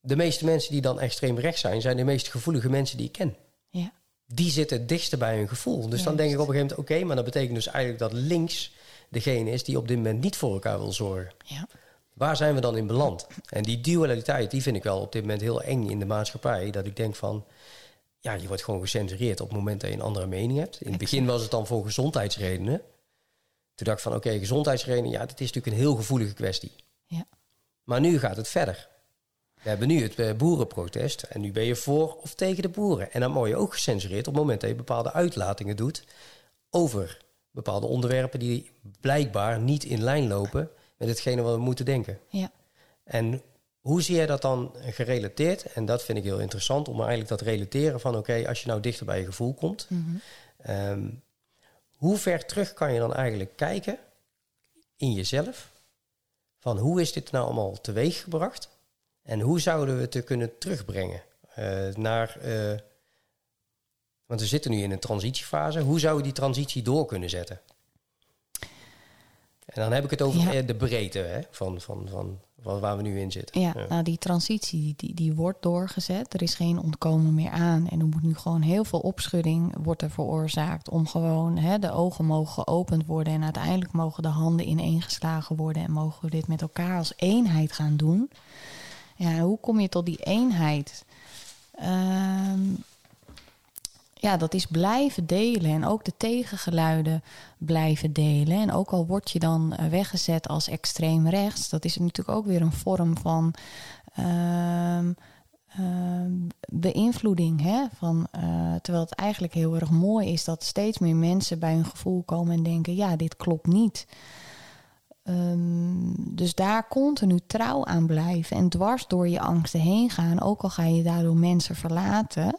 De meeste mensen die dan extreem rechts zijn, zijn de meest gevoelige mensen die ik ken. Ja. Die zitten het dichtst bij hun gevoel. Dus Juist. dan denk ik op een gegeven moment, oké, okay, maar dat betekent dus eigenlijk dat links degene is die op dit moment niet voor elkaar wil zorgen. Ja. Waar zijn we dan in beland? En die dualiteit, die vind ik wel op dit moment heel eng in de maatschappij. Dat ik denk van, ja, je wordt gewoon gecensureerd op het moment dat je een andere mening hebt. In het begin was het dan voor gezondheidsredenen. Toen dacht ik van, oké, okay, gezondheidsredenen, ja, dat is natuurlijk een heel gevoelige kwestie. Ja. Maar nu gaat het verder. We hebben nu het boerenprotest en nu ben je voor of tegen de boeren. En dan word je ook gecensureerd op het moment dat je bepaalde uitlatingen doet over bepaalde onderwerpen die blijkbaar niet in lijn lopen met hetgene wat we moeten denken. Ja. En hoe zie jij dat dan gerelateerd? En dat vind ik heel interessant om eigenlijk dat relateren van oké, als je nou dichter bij je gevoel komt, mm -hmm. um, hoe ver terug kan je dan eigenlijk kijken in jezelf? Van hoe is dit nou allemaal teweeggebracht? En hoe zouden we het te kunnen terugbrengen uh, naar uh, Want we zitten nu in een transitiefase. Hoe zou je die transitie door kunnen zetten? En dan heb ik het over
Ja.
eh, de breedte hè, van, van, van, van waar we nu in zitten.
Ja, nou die transitie die, die wordt doorgezet. Er is geen ontkomen meer aan. En er moet nu gewoon heel veel opschudding wordt er veroorzaakt. Om gewoon hè, de ogen mogen geopend worden. En uiteindelijk mogen de handen ineengeslagen worden. En mogen we dit met elkaar als eenheid gaan doen. Ja, hoe kom je tot die eenheid? Ehm, ja, dat is blijven delen en ook de tegengeluiden blijven delen. En ook al word je dan eh, weggezet als extreem rechts, dat is natuurlijk ook weer een vorm van ehm, beïnvloeding. Hè? Van, eh, terwijl het eigenlijk heel erg mooi is dat steeds meer mensen bij hun gevoel komen en denken: ja, dit klopt niet. Ehm, dus daar continu trouw aan blijven en dwars door je angsten heen gaan, ook al ga je daardoor mensen verlaten.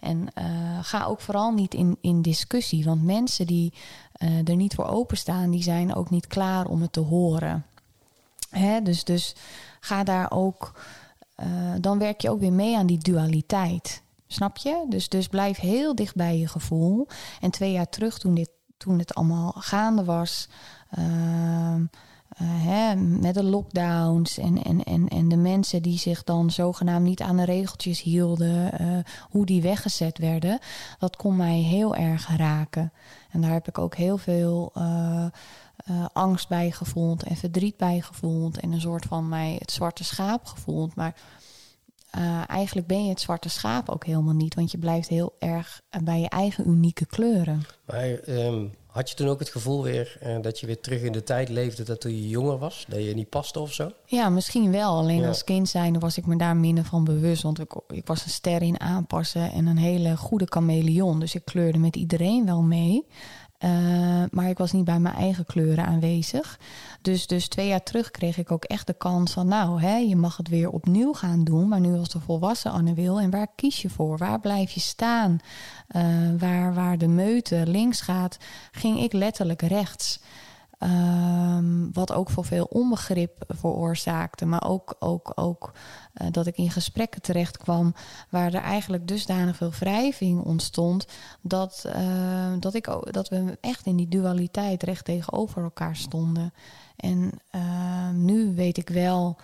En eh, ga ook vooral niet in, in discussie, want mensen die eh, er niet voor openstaan, die zijn ook niet klaar om het te horen. Hè? Dus, dus ga daar ook, eh, dan werk je ook weer mee aan die dualiteit. Snap je? Dus, dus blijf heel dicht bij je gevoel. En twee jaar terug, toen, dit, toen het allemaal gaande was. ehm, eh, hè, met de lockdowns en, en, en, en de mensen die zich dan zogenaamd niet aan de regeltjes hielden, eh, hoe die weggezet werden, dat kon mij heel erg raken. En daar heb ik ook heel veel eh, eh, angst bij gevoeld en verdriet bij gevoeld en een soort van mij het zwarte schaap gevoeld. Maar eh, eigenlijk ben je het zwarte schaap ook helemaal niet, want je blijft heel erg eh, bij je eigen unieke kleuren.
Maar ehm, had je toen ook het gevoel weer eh, dat je weer terug in de tijd leefde dat toen je jonger was? Dat je niet paste of zo?
Ja, misschien wel. Alleen
Ja.
als kind zijnde was ik me daar minder van bewust. Want ik, ik was een ster in aanpassen en een hele goede chameleon. Dus ik kleurde met iedereen wel mee. Eh, maar ik was niet bij mijn eigen kleuren aanwezig. Dus, dus twee jaar terug kreeg ik ook echt de kans van... nou, hè, je mag het weer opnieuw gaan doen. Maar nu als de volwassen Anne wil. En waar kies je voor? Waar blijf je staan? Eh, waar, waar de meute links gaat, ging ik letterlijk rechts. Ehm, wat ook voor veel onbegrip veroorzaakte. Maar ook, ook, ook eh, dat ik in gesprekken terecht kwam waar er eigenlijk dusdanig veel wrijving ontstond. Dat, eh, dat, ik, dat we echt in die dualiteit recht tegenover elkaar stonden. En ehm, nu weet ik wel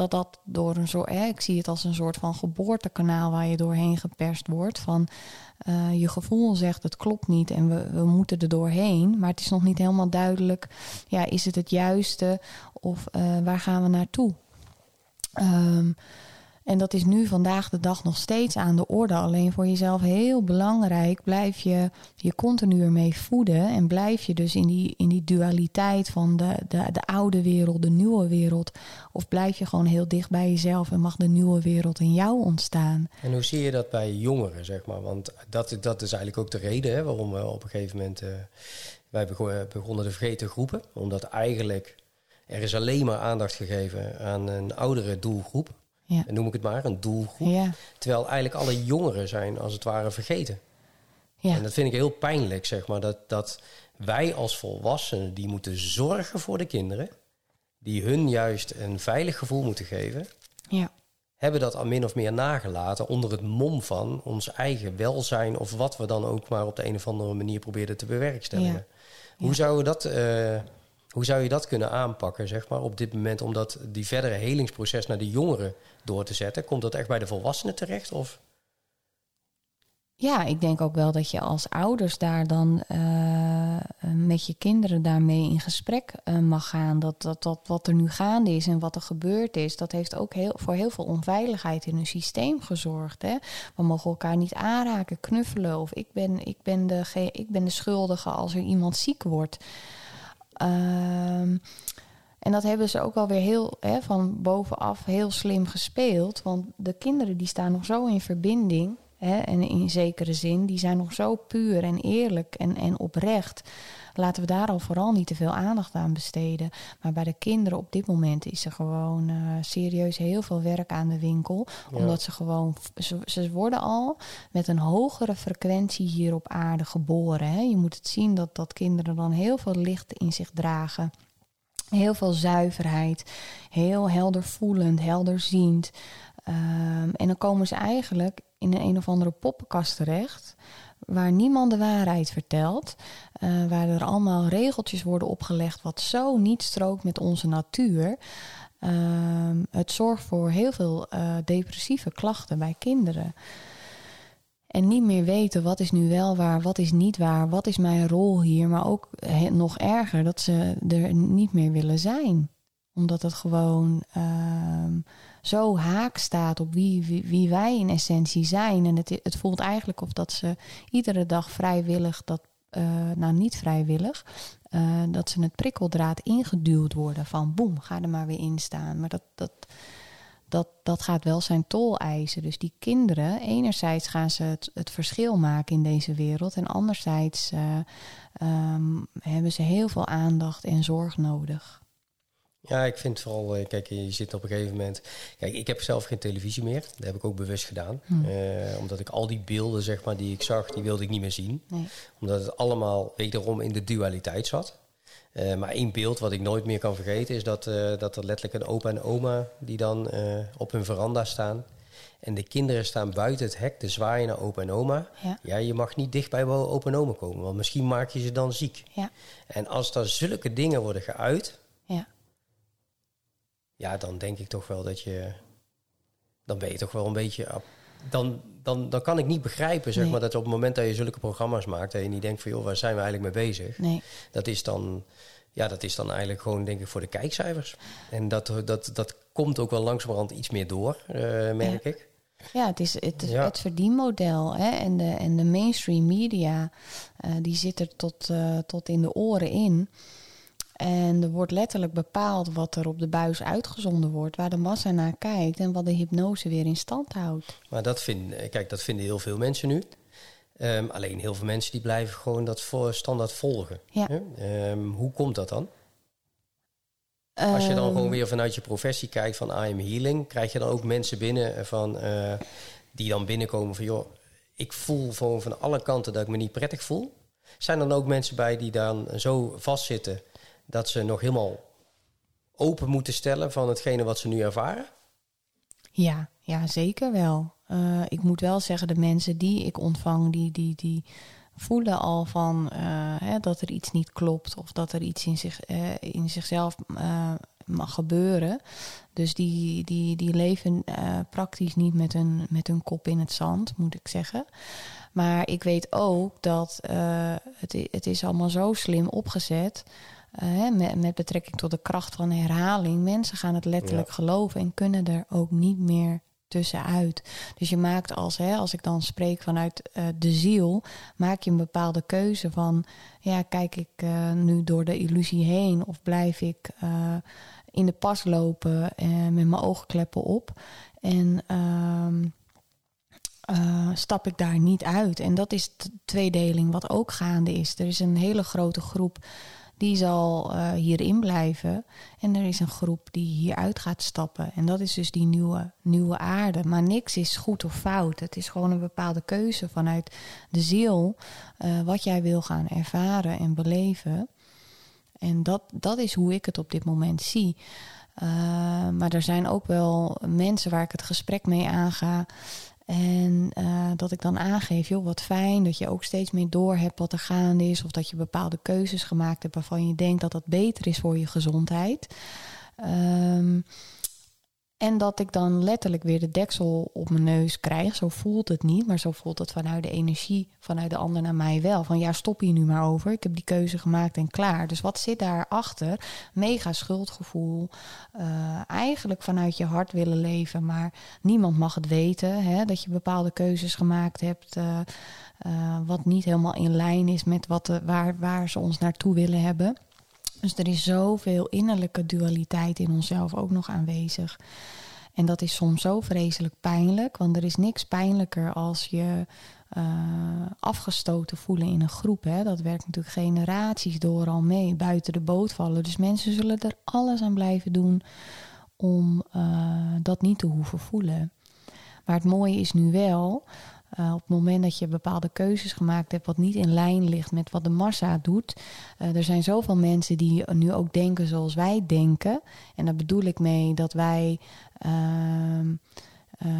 dat dat door een soort. Hè, ik zie het als een soort van geboortekanaal waar je doorheen geperst wordt. Van eh, je gevoel zegt het klopt niet en we, we moeten er doorheen. Maar het is nog niet helemaal duidelijk. Ja, is het het juiste of eh, waar gaan we naartoe? Ehm, en dat is nu vandaag de dag nog steeds aan de orde. Alleen voor jezelf heel belangrijk. Blijf je je continu ermee voeden. En blijf je dus in die, in die dualiteit van de, de, de oude wereld, de nieuwe wereld. Of blijf je gewoon heel dicht bij jezelf en mag de nieuwe wereld in jou ontstaan.
En hoe zie je dat bij jongeren, zeg maar? Want dat, dat is eigenlijk ook de reden hè, waarom we op een gegeven moment... eh, wij bego- begonnen de vergeten groepen. Omdat eigenlijk er is alleen maar aandacht gegeven aan een oudere doelgroep.
Ja.
En noem ik het maar, een doelgroep.
Ja,
Terwijl eigenlijk alle jongeren zijn als het ware vergeten.
ja.
En dat vind ik heel pijnlijk, zeg maar. Dat, dat wij als volwassenen die moeten zorgen voor de kinderen. Die hun juist een veilig gevoel moeten geven.
ja.
Hebben dat al min of meer nagelaten onder het mom van ons eigen welzijn. Of wat we dan ook maar op de een of andere manier probeerden te bewerkstelligen.
Ja.
Hoe,
Ja.
zou je dat, eh, hoe zou je dat kunnen aanpakken, zeg maar, op dit moment? Om dat die verdere helingsproces naar de jongeren door te zetten. Komt dat echt bij de volwassenen terecht? Of?
Ja, ik denk ook wel dat je als ouders daar dan eh, met je kinderen daarmee in gesprek eh, mag gaan. Dat, dat, dat wat er nu gaande is en wat er gebeurd is, dat heeft ook heel, voor heel veel onveiligheid in hun systeem gezorgd. Hè? We mogen elkaar niet aanraken, knuffelen. Of ik ben, ik ben, de, ik ben de schuldige als er iemand ziek wordt. Ehm, en dat hebben ze ook alweer heel hè, van bovenaf heel slim gespeeld. Want de kinderen die staan nog zo in verbinding. Hè, en in zekere zin, die zijn nog zo puur en eerlijk en, en oprecht. Laten we daar al vooral niet te veel aandacht aan besteden. Maar bij de kinderen op dit moment is er gewoon eh, serieus heel veel werk aan de winkel.
Ja.
Omdat ze gewoon, ze, ze worden al met een hogere frequentie hier op aarde geboren. Hè. Je moet het zien dat, dat kinderen dan heel veel licht in zich dragen. Heel veel zuiverheid, heel helder voelend, helderziend. Ehm, en dan komen ze eigenlijk in een een of andere poppenkast terecht. Waar niemand de waarheid vertelt. eh, waar er allemaal regeltjes worden opgelegd wat zo niet strookt met onze natuur. Ehm, het zorgt voor heel veel eh, depressieve klachten bij kinderen. En niet meer weten wat is nu wel waar, wat is niet waar, wat is mijn rol hier. Maar ook he- nog erger dat ze er niet meer willen zijn. Omdat het gewoon ehm, zo haak staat op wie, wie, wie wij in essentie zijn. En het, het voelt eigenlijk of dat ze iedere dag vrijwillig, dat, eh, nou niet vrijwillig, eh, dat ze het prikkeldraad ingeduwd worden van boem, ga er maar weer in staan. Maar dat, dat, dat, dat gaat wel zijn tol eisen. Dus die kinderen, enerzijds gaan ze het, het verschil maken in deze wereld. En anderzijds eh, ehm, hebben ze heel veel aandacht en zorg nodig.
Ja, ik vind vooral, eh, kijk, je zit op een gegeven moment. Kijk, ik heb zelf geen televisie meer. Dat heb ik ook bewust gedaan.
Hm.
Eh, omdat ik al die beelden, zeg maar, die ik zag, die wilde ik niet meer zien.
Nee.
Omdat het allemaal wederom in de dualiteit zat. Eh, maar één beeld wat ik nooit meer kan vergeten is dat, dat er letterlijk een opa en oma die dan op hun veranda staan. En de kinderen staan buiten het hek te zwaaien naar opa en oma.
Ja.
Ja, je mag niet dicht bij opa en oma komen, want misschien maak je ze dan ziek.
Ja.
En als er zulke dingen worden geuit,
Ja.
dan denk ik toch wel dat je. Dan ben je toch wel een beetje. Dan, dan, dan kan ik niet begrijpen, zeg
Nee.
maar, dat op het moment dat je zulke programma's maakt, dat je niet denkt van joh, waar zijn we eigenlijk mee bezig?
Nee.
Dat is dan. Ja, dat is dan eigenlijk gewoon, denk ik, voor de kijkcijfers. En dat, dat, dat komt ook wel langzamerhand iets meer door, eh, merk ik.
Ja, het is het,
Ja.
het verdienmodel. Hè? En, de, en de mainstream media, eh, die zit er tot, eh, tot in de oren in. En er wordt letterlijk bepaald wat er op de buis uitgezonden wordt, waar de massa naar kijkt en wat de hypnose weer in stand houdt.
Maar dat, vind, eh, kijk, dat vinden heel veel mensen nu. Ehm, alleen heel veel mensen die blijven gewoon dat voor standaard volgen.
Ja.
Ehm, hoe komt dat dan? Als je dan
Ehm,
gewoon weer vanuit je professie kijkt van I am healing, krijg je dan ook mensen binnen van, eh, die dan binnenkomen van joh, ik voel gewoon van alle kanten dat ik me niet prettig voel. Zijn er dan ook mensen bij die dan zo vastzitten dat ze nog helemaal open moeten stellen van hetgene wat ze nu ervaren?
Ja, ja, zeker wel. Eh, ik moet wel zeggen, de mensen die ik ontvang, die, die, die voelen al van eh, hè, dat er iets niet klopt of dat er iets in, zich, eh, in zichzelf mag gebeuren. Dus die, die, die leven praktisch niet met hun, met hun kop in het zand, moet ik zeggen. Maar ik weet ook dat het, het is allemaal zo slim opgezet. Hè, met, met betrekking tot de kracht van herhaling. Mensen gaan het letterlijk
Ja.
geloven en kunnen er ook niet meer tussenuit. Dus je maakt als, hè, als ik dan spreek vanuit eh, de ziel, maak je een bepaalde keuze van, ja, kijk ik eh, nu door de illusie heen of blijf ik eh, in de pas lopen eh, met mijn oogkleppen op en ehm, eh, stap ik daar niet uit. En dat is de tweedeling wat ook gaande is. Er is een hele grote groep die zal eh, hierin blijven. En er is een groep die hieruit gaat stappen. En dat is dus die nieuwe, nieuwe aarde. Maar niks is goed of fout. Het is gewoon een bepaalde keuze vanuit de ziel. eh, wat jij wil gaan ervaren en beleven. En dat, dat is hoe ik het op dit moment zie. Eh, maar er zijn ook wel mensen waar ik het gesprek mee aanga. En eh, dat ik dan aangeef, joh, wat fijn dat je ook steeds meer door hebt wat er gaande is. Of dat je bepaalde keuzes gemaakt hebt waarvan je denkt dat dat beter is voor je gezondheid. Ehm, en dat ik dan letterlijk weer de deksel op mijn neus krijg. Zo voelt het niet, maar zo voelt het vanuit de energie, vanuit de ander naar mij wel. Van ja, stop hier nu maar over. Ik heb die keuze gemaakt en klaar. Dus wat zit daarachter? Mega schuldgevoel. eh, eigenlijk vanuit je hart willen leven, maar niemand mag het weten. Hè, dat je bepaalde keuzes gemaakt hebt. eh, eh, wat niet helemaal in lijn is met wat de, waar, waar ze ons naartoe willen hebben. Dus er is zoveel innerlijke dualiteit in onszelf ook nog aanwezig. En dat is soms zo vreselijk pijnlijk, want er is niks pijnlijker als je eh, afgestoten voelen in een groep. Hè. Dat werkt natuurlijk generaties door al mee, buiten de boot vallen. Dus mensen zullen er alles aan blijven doen om eh, dat niet te hoeven voelen. Maar het mooie is nu wel, eh, op het moment dat je bepaalde keuzes gemaakt hebt wat niet in lijn ligt met wat de massa doet. eh, er zijn zoveel mensen die nu ook denken zoals wij denken. En daar bedoel ik mee dat wij ehm, uh,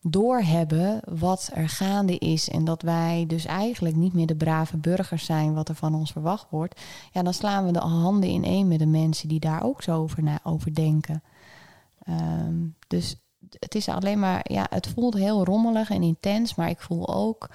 doorhebben wat er gaande is en dat wij dus eigenlijk niet meer de brave burgers zijn wat er van ons verwacht wordt, ja, dan slaan we de handen in één met de mensen die daar ook zo over, over denken. Um, dus het is alleen maar, ja, het voelt heel rommelig en intens, maar ik voel ook,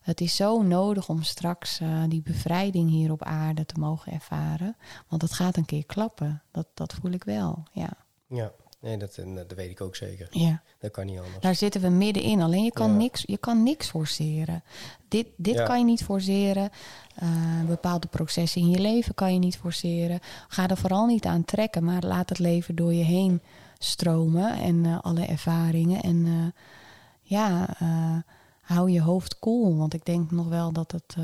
het is zo nodig om straks uh, die bevrijding hier op aarde te mogen ervaren. Want het gaat een keer klappen. Dat, dat voel ik wel, ja.
Ja, nee, dat, dat weet ik ook zeker.
Ja.
Dat kan niet anders.
Daar zitten we middenin. Alleen je kan,
Ja.
niks, je kan niks forceren. Dit, dit
Ja.
kan je niet forceren. Eh, bepaalde processen in je leven kan je niet forceren. Ga er vooral niet aan trekken, maar laat het leven door je heen stromen en eh, alle ervaringen. En eh, ja, eh, hou je hoofd koel. Want ik denk nog wel dat het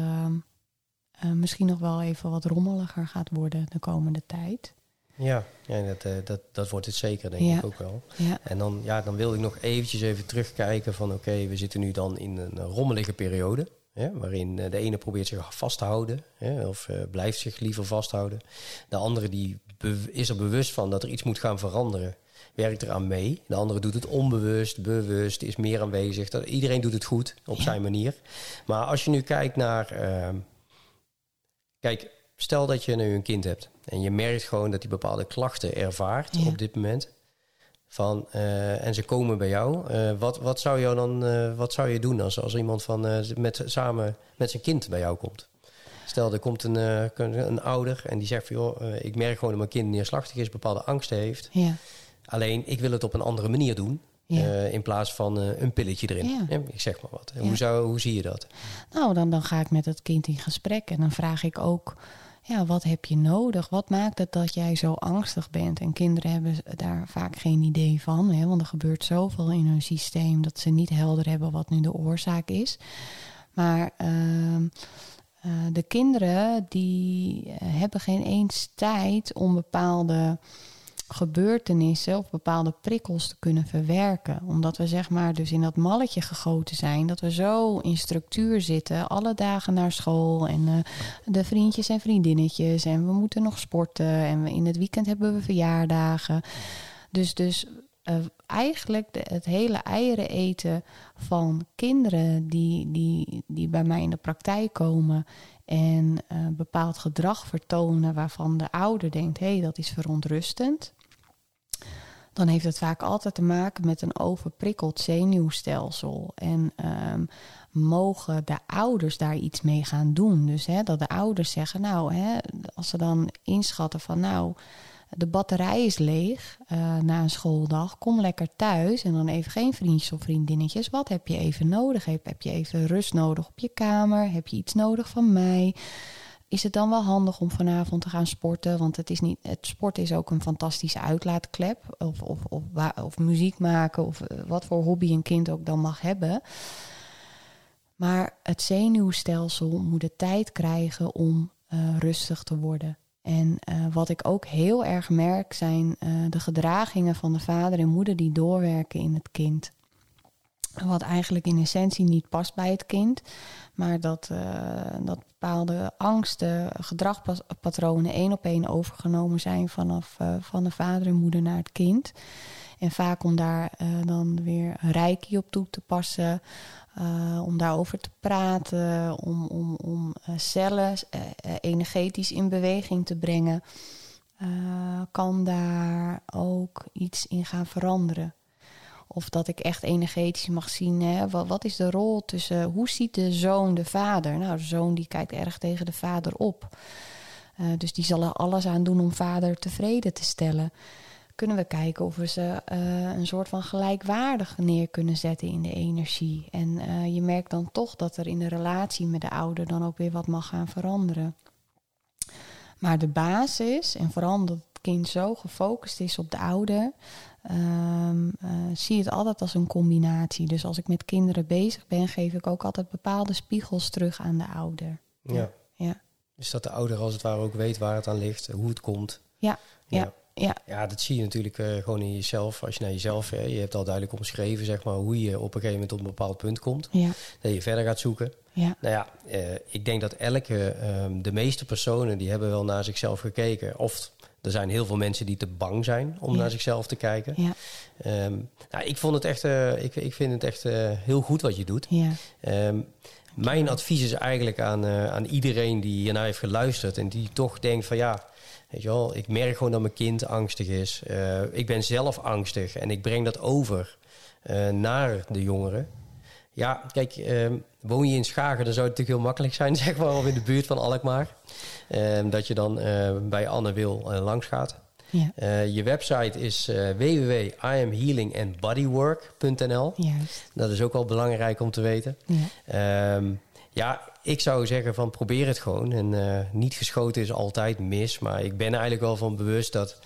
misschien nog wel even wat rommeliger gaat worden de komende tijd.
Ja, ja dat, dat, dat wordt het zeker, denk
Ja.
ik ook wel.
Ja,
En dan, ja, dan wilde ik nog eventjes even terugkijken van... oké, we zitten nu dan in een rommelige periode... Waarin de ene probeert zich vast te houden... Of blijft zich liever vasthouden. De andere die is er bewust van dat er iets moet gaan veranderen... werkt eraan mee. De andere doet het onbewust, bewust, is meer aanwezig. Dat, iedereen doet het goed op
Ja.
zijn manier. Maar als je nu kijkt naar... ehm, kijk, stel dat je nu een kind hebt... en je merkt gewoon dat hij bepaalde klachten ervaart
Ja.
op dit moment... Van, eh, en ze komen bij jou. Eh, wat, wat zou je dan eh, wat zou je doen als, als iemand van, met, samen met zijn kind bij jou komt? Stel, er komt een, een ouder en die zegt van joh, ik merk gewoon dat mijn kind neerslachtig is, bepaalde angsten heeft.
ja,
Alleen ik wil het op een andere manier doen.
ja.
eh, in plaats van eh, een pilletje erin.
Ja.
Ja, ik zeg maar wat. Hoe, zou, hoe zie je dat?
Nou, dan, dan ga ik met het kind in gesprek en dan vraag ik ook, ja, wat heb je nodig? Wat maakt het dat jij zo angstig bent? En kinderen hebben daar vaak geen idee van, hè, want er gebeurt zoveel in hun systeem dat ze niet helder hebben wat nu de oorzaak is. Maar ehm, eh, de kinderen die hebben geen eens tijd om bepaalde gebeurtenissen of bepaalde prikkels te kunnen verwerken. Omdat we zeg maar dus in dat malletje gegoten zijn, dat we zo in structuur zitten, alle dagen naar school en eh, de vriendjes en vriendinnetjes en we moeten nog sporten en we, in het weekend hebben we verjaardagen. Dus, dus eh, eigenlijk de- het hele eieren eten van kinderen die, die, die bij mij in de praktijk komen en eh, bepaald gedrag vertonen waarvan de ouder denkt, hé, hey, dat is verontrustend. Dan heeft het vaak altijd te maken met een overprikkeld zenuwstelsel. En ehm, mogen de ouders daar iets mee gaan doen? Dus hè, dat de ouders zeggen, nou, hè, als ze dan inschatten van, nou, de batterij is leeg eh, na een schooldag. Kom lekker thuis en dan even geen vriendjes of vriendinnetjes. Wat heb je even nodig? Heb, heb je even rust nodig op je kamer? Heb je iets nodig van mij? Is het dan wel handig om vanavond te gaan sporten? Want het, is niet, het sport is ook een fantastische uitlaatklep. Of, of, of, of muziek maken, of eh, wat voor hobby een kind ook dan mag hebben. Maar het zenuwstelsel moet de tijd krijgen om eh, rustig te worden. En eh, wat ik ook heel erg merk zijn de gedragingen van de vader en moeder die doorwerken in het kind. Wat eigenlijk in essentie niet past bij het kind. Maar dat, eh, dat bepaalde angsten, gedragspatronen één op één overgenomen zijn vanaf eh, van de vader en moeder naar het kind. En vaak om daar eh, dan weer reiki op toe te passen, om daarover te praten, om, om, om cellen energetisch in beweging te brengen, kan daar ook iets in gaan veranderen. Of dat ik echt energetisch mag zien, hè, wat, is de rol tussen, hoe ziet de zoon de vader? Nou, de zoon die kijkt erg tegen de vader op. Eh, dus die zal er alles aan doen om vader tevreden te stellen. Kunnen we kijken of we ze eh, een soort van gelijkwaardig neer kunnen zetten in de energie. En eh, je merkt dan toch dat er in de relatie met de ouder dan ook weer wat mag gaan veranderen. Maar de basis, en vooral omdat het kind zo gefocust is op de ouder, ehm, eh, zie je het altijd als een combinatie. Dus als ik met kinderen bezig ben, geef ik ook altijd bepaalde spiegels terug aan de ouder.
Ja.
Ja.
Dus dat de ouder als het ware ook weet waar het aan ligt, hoe het komt.
Ja, ja, ja.
Ja, dat zie je natuurlijk eh, gewoon in jezelf. Als je naar jezelf, hè, je hebt al duidelijk omschreven, zeg maar, hoe je op een gegeven moment op een bepaald punt komt.
Ja,
Dat je verder gaat zoeken.
ja,
Nou ja, eh, ik denk dat elke, ehm, de meeste personen, die hebben wel naar zichzelf gekeken. Of er zijn heel veel mensen die te bang zijn om
Ja.
naar zichzelf te kijken.
Ja,
Ehm, nou, ik, vond het echt, eh, ik, ik vind het echt eh, heel goed wat je doet.
ja,
Ehm, mijn advies is eigenlijk aan, eh, aan iedereen die hiernaar heeft geluisterd en die toch denkt van ja, weet je wel, ik merk gewoon dat mijn kind angstig is. Ik ben zelf angstig en ik breng dat over naar de jongeren. Ja, kijk, ehm, woon je in Schagen, dan zou het natuurlijk heel makkelijk zijn, zeg maar, of in de buurt van Alkmaar. Ehm, dat je dan eh, bij Anne Wil eh, langs gaat.
ja,
Eh, je website is uh, www.iamhealingandbodywork.nl. Dat is ook wel belangrijk om te weten.
Ja,
Ehm, ja, ik zou zeggen van probeer het gewoon. En niet geschoten is altijd mis. Maar ik ben eigenlijk wel van bewust dat...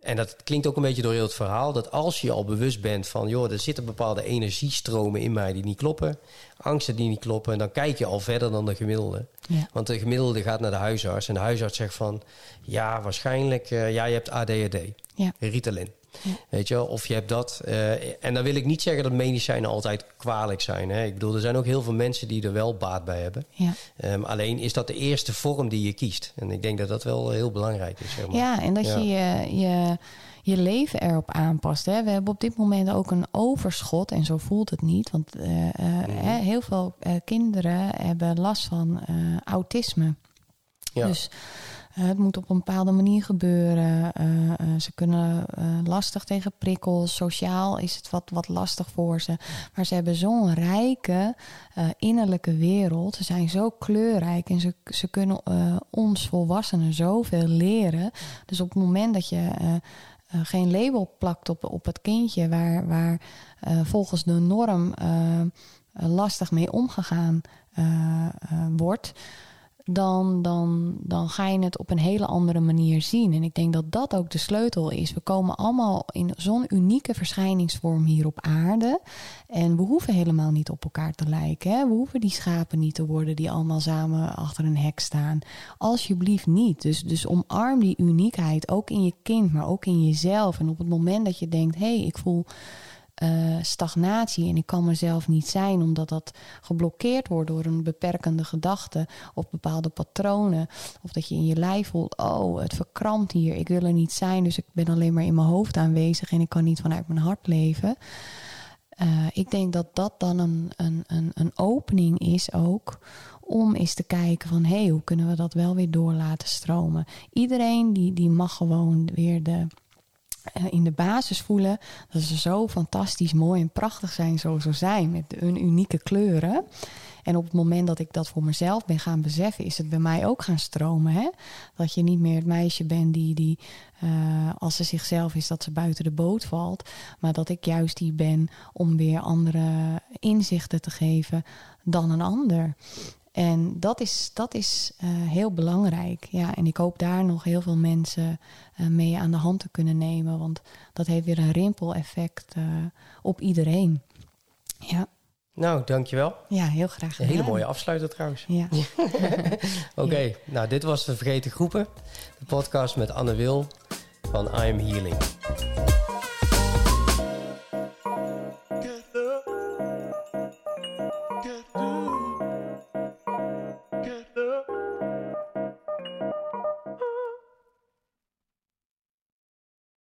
En dat klinkt ook een beetje door heel het verhaal. Dat als je al bewust bent van... joh, er zitten bepaalde energiestromen in mij die niet kloppen. Angsten die niet kloppen. Dan kijk je al verder dan de gemiddelde.
ja,
Want de gemiddelde gaat naar de huisarts. En de huisarts zegt van... ja, waarschijnlijk... eh, ja, je hebt ADHD.
ja,
Ritalin.
Ja.
Weet je of je hebt dat. eh, en dan wil ik niet zeggen dat medicijnen altijd kwalijk zijn. Hè. Ik bedoel, er zijn ook heel veel mensen die er wel baat bij hebben.
ja.
Ehm, alleen is dat de eerste vorm die je kiest. En ik denk dat dat wel heel belangrijk is. Zeg maar.
Ja, en dat
Ja.
je je, je leven erop aanpast. Hè. We hebben op dit moment ook een overschot en zo voelt het niet. Want eh, eh, hè, heel veel kinderen hebben last van autisme.
Ja.
Dus het moet op een bepaalde manier gebeuren. Eh, eh, ze kunnen eh, lastig tegen prikkels. Sociaal is het wat, wat lastig voor ze. Maar ze hebben zo'n rijke eh, innerlijke wereld. Ze zijn zo kleurrijk en ze, ze kunnen eh, ons volwassenen zoveel leren. Dus op het moment dat je eh, eh, geen label plakt op, op het kindje, waar, waar eh, volgens de norm eh, eh, lastig mee omgegaan eh, eh, wordt dan, dan, dan ga je het op een hele andere manier zien. En ik denk dat dat ook de sleutel is. We komen allemaal in zo'n unieke verschijningsvorm hier op aarde. En we hoeven helemaal niet op elkaar te lijken. Hè? We hoeven die schapen niet te worden die allemaal samen achter een hek staan. Alsjeblieft niet. Dus, dus omarm die uniekheid ook in je kind, maar ook in jezelf. En op het moment dat je denkt: hé, hey, ik voel eh, stagnatie en ik kan mezelf niet zijn omdat dat geblokkeerd wordt door een beperkende gedachte of bepaalde patronen. Of dat je in je lijf voelt, oh, het verkrampt hier, ik wil er niet zijn, dus ik ben alleen maar in mijn hoofd aanwezig en ik kan niet vanuit mijn hart leven. Eh, ik denk dat dat dan een, een, een, een opening is ook om eens te kijken van hé, hey, hoe kunnen we dat wel weer door laten stromen. Iedereen die, die mag gewoon weer de, in de basis voelen dat ze zo fantastisch mooi en prachtig zijn zoals ze zijn met hun unieke kleuren. En op het moment dat ik dat voor mezelf ben gaan beseffen, is het bij mij ook gaan stromen. Hè? Dat je niet meer het meisje bent die, die uh, als ze zichzelf is, dat ze buiten de boot valt. Maar dat ik juist die ben om weer andere inzichten te geven dan een ander. En dat is, dat is uh, heel belangrijk. Ja, en ik hoop daar nog heel veel mensen uh, mee aan de hand te kunnen nemen. Want dat heeft weer een rimpeleffect uh, op iedereen. Ja.
Nou, dankjewel.
Ja, heel graag.
Een hele mooie afsluiter trouwens.
Ja.
Oké, okay, ja. nou dit was de Vergeten Groepen. De podcast met Anne Wil van I Am Healing.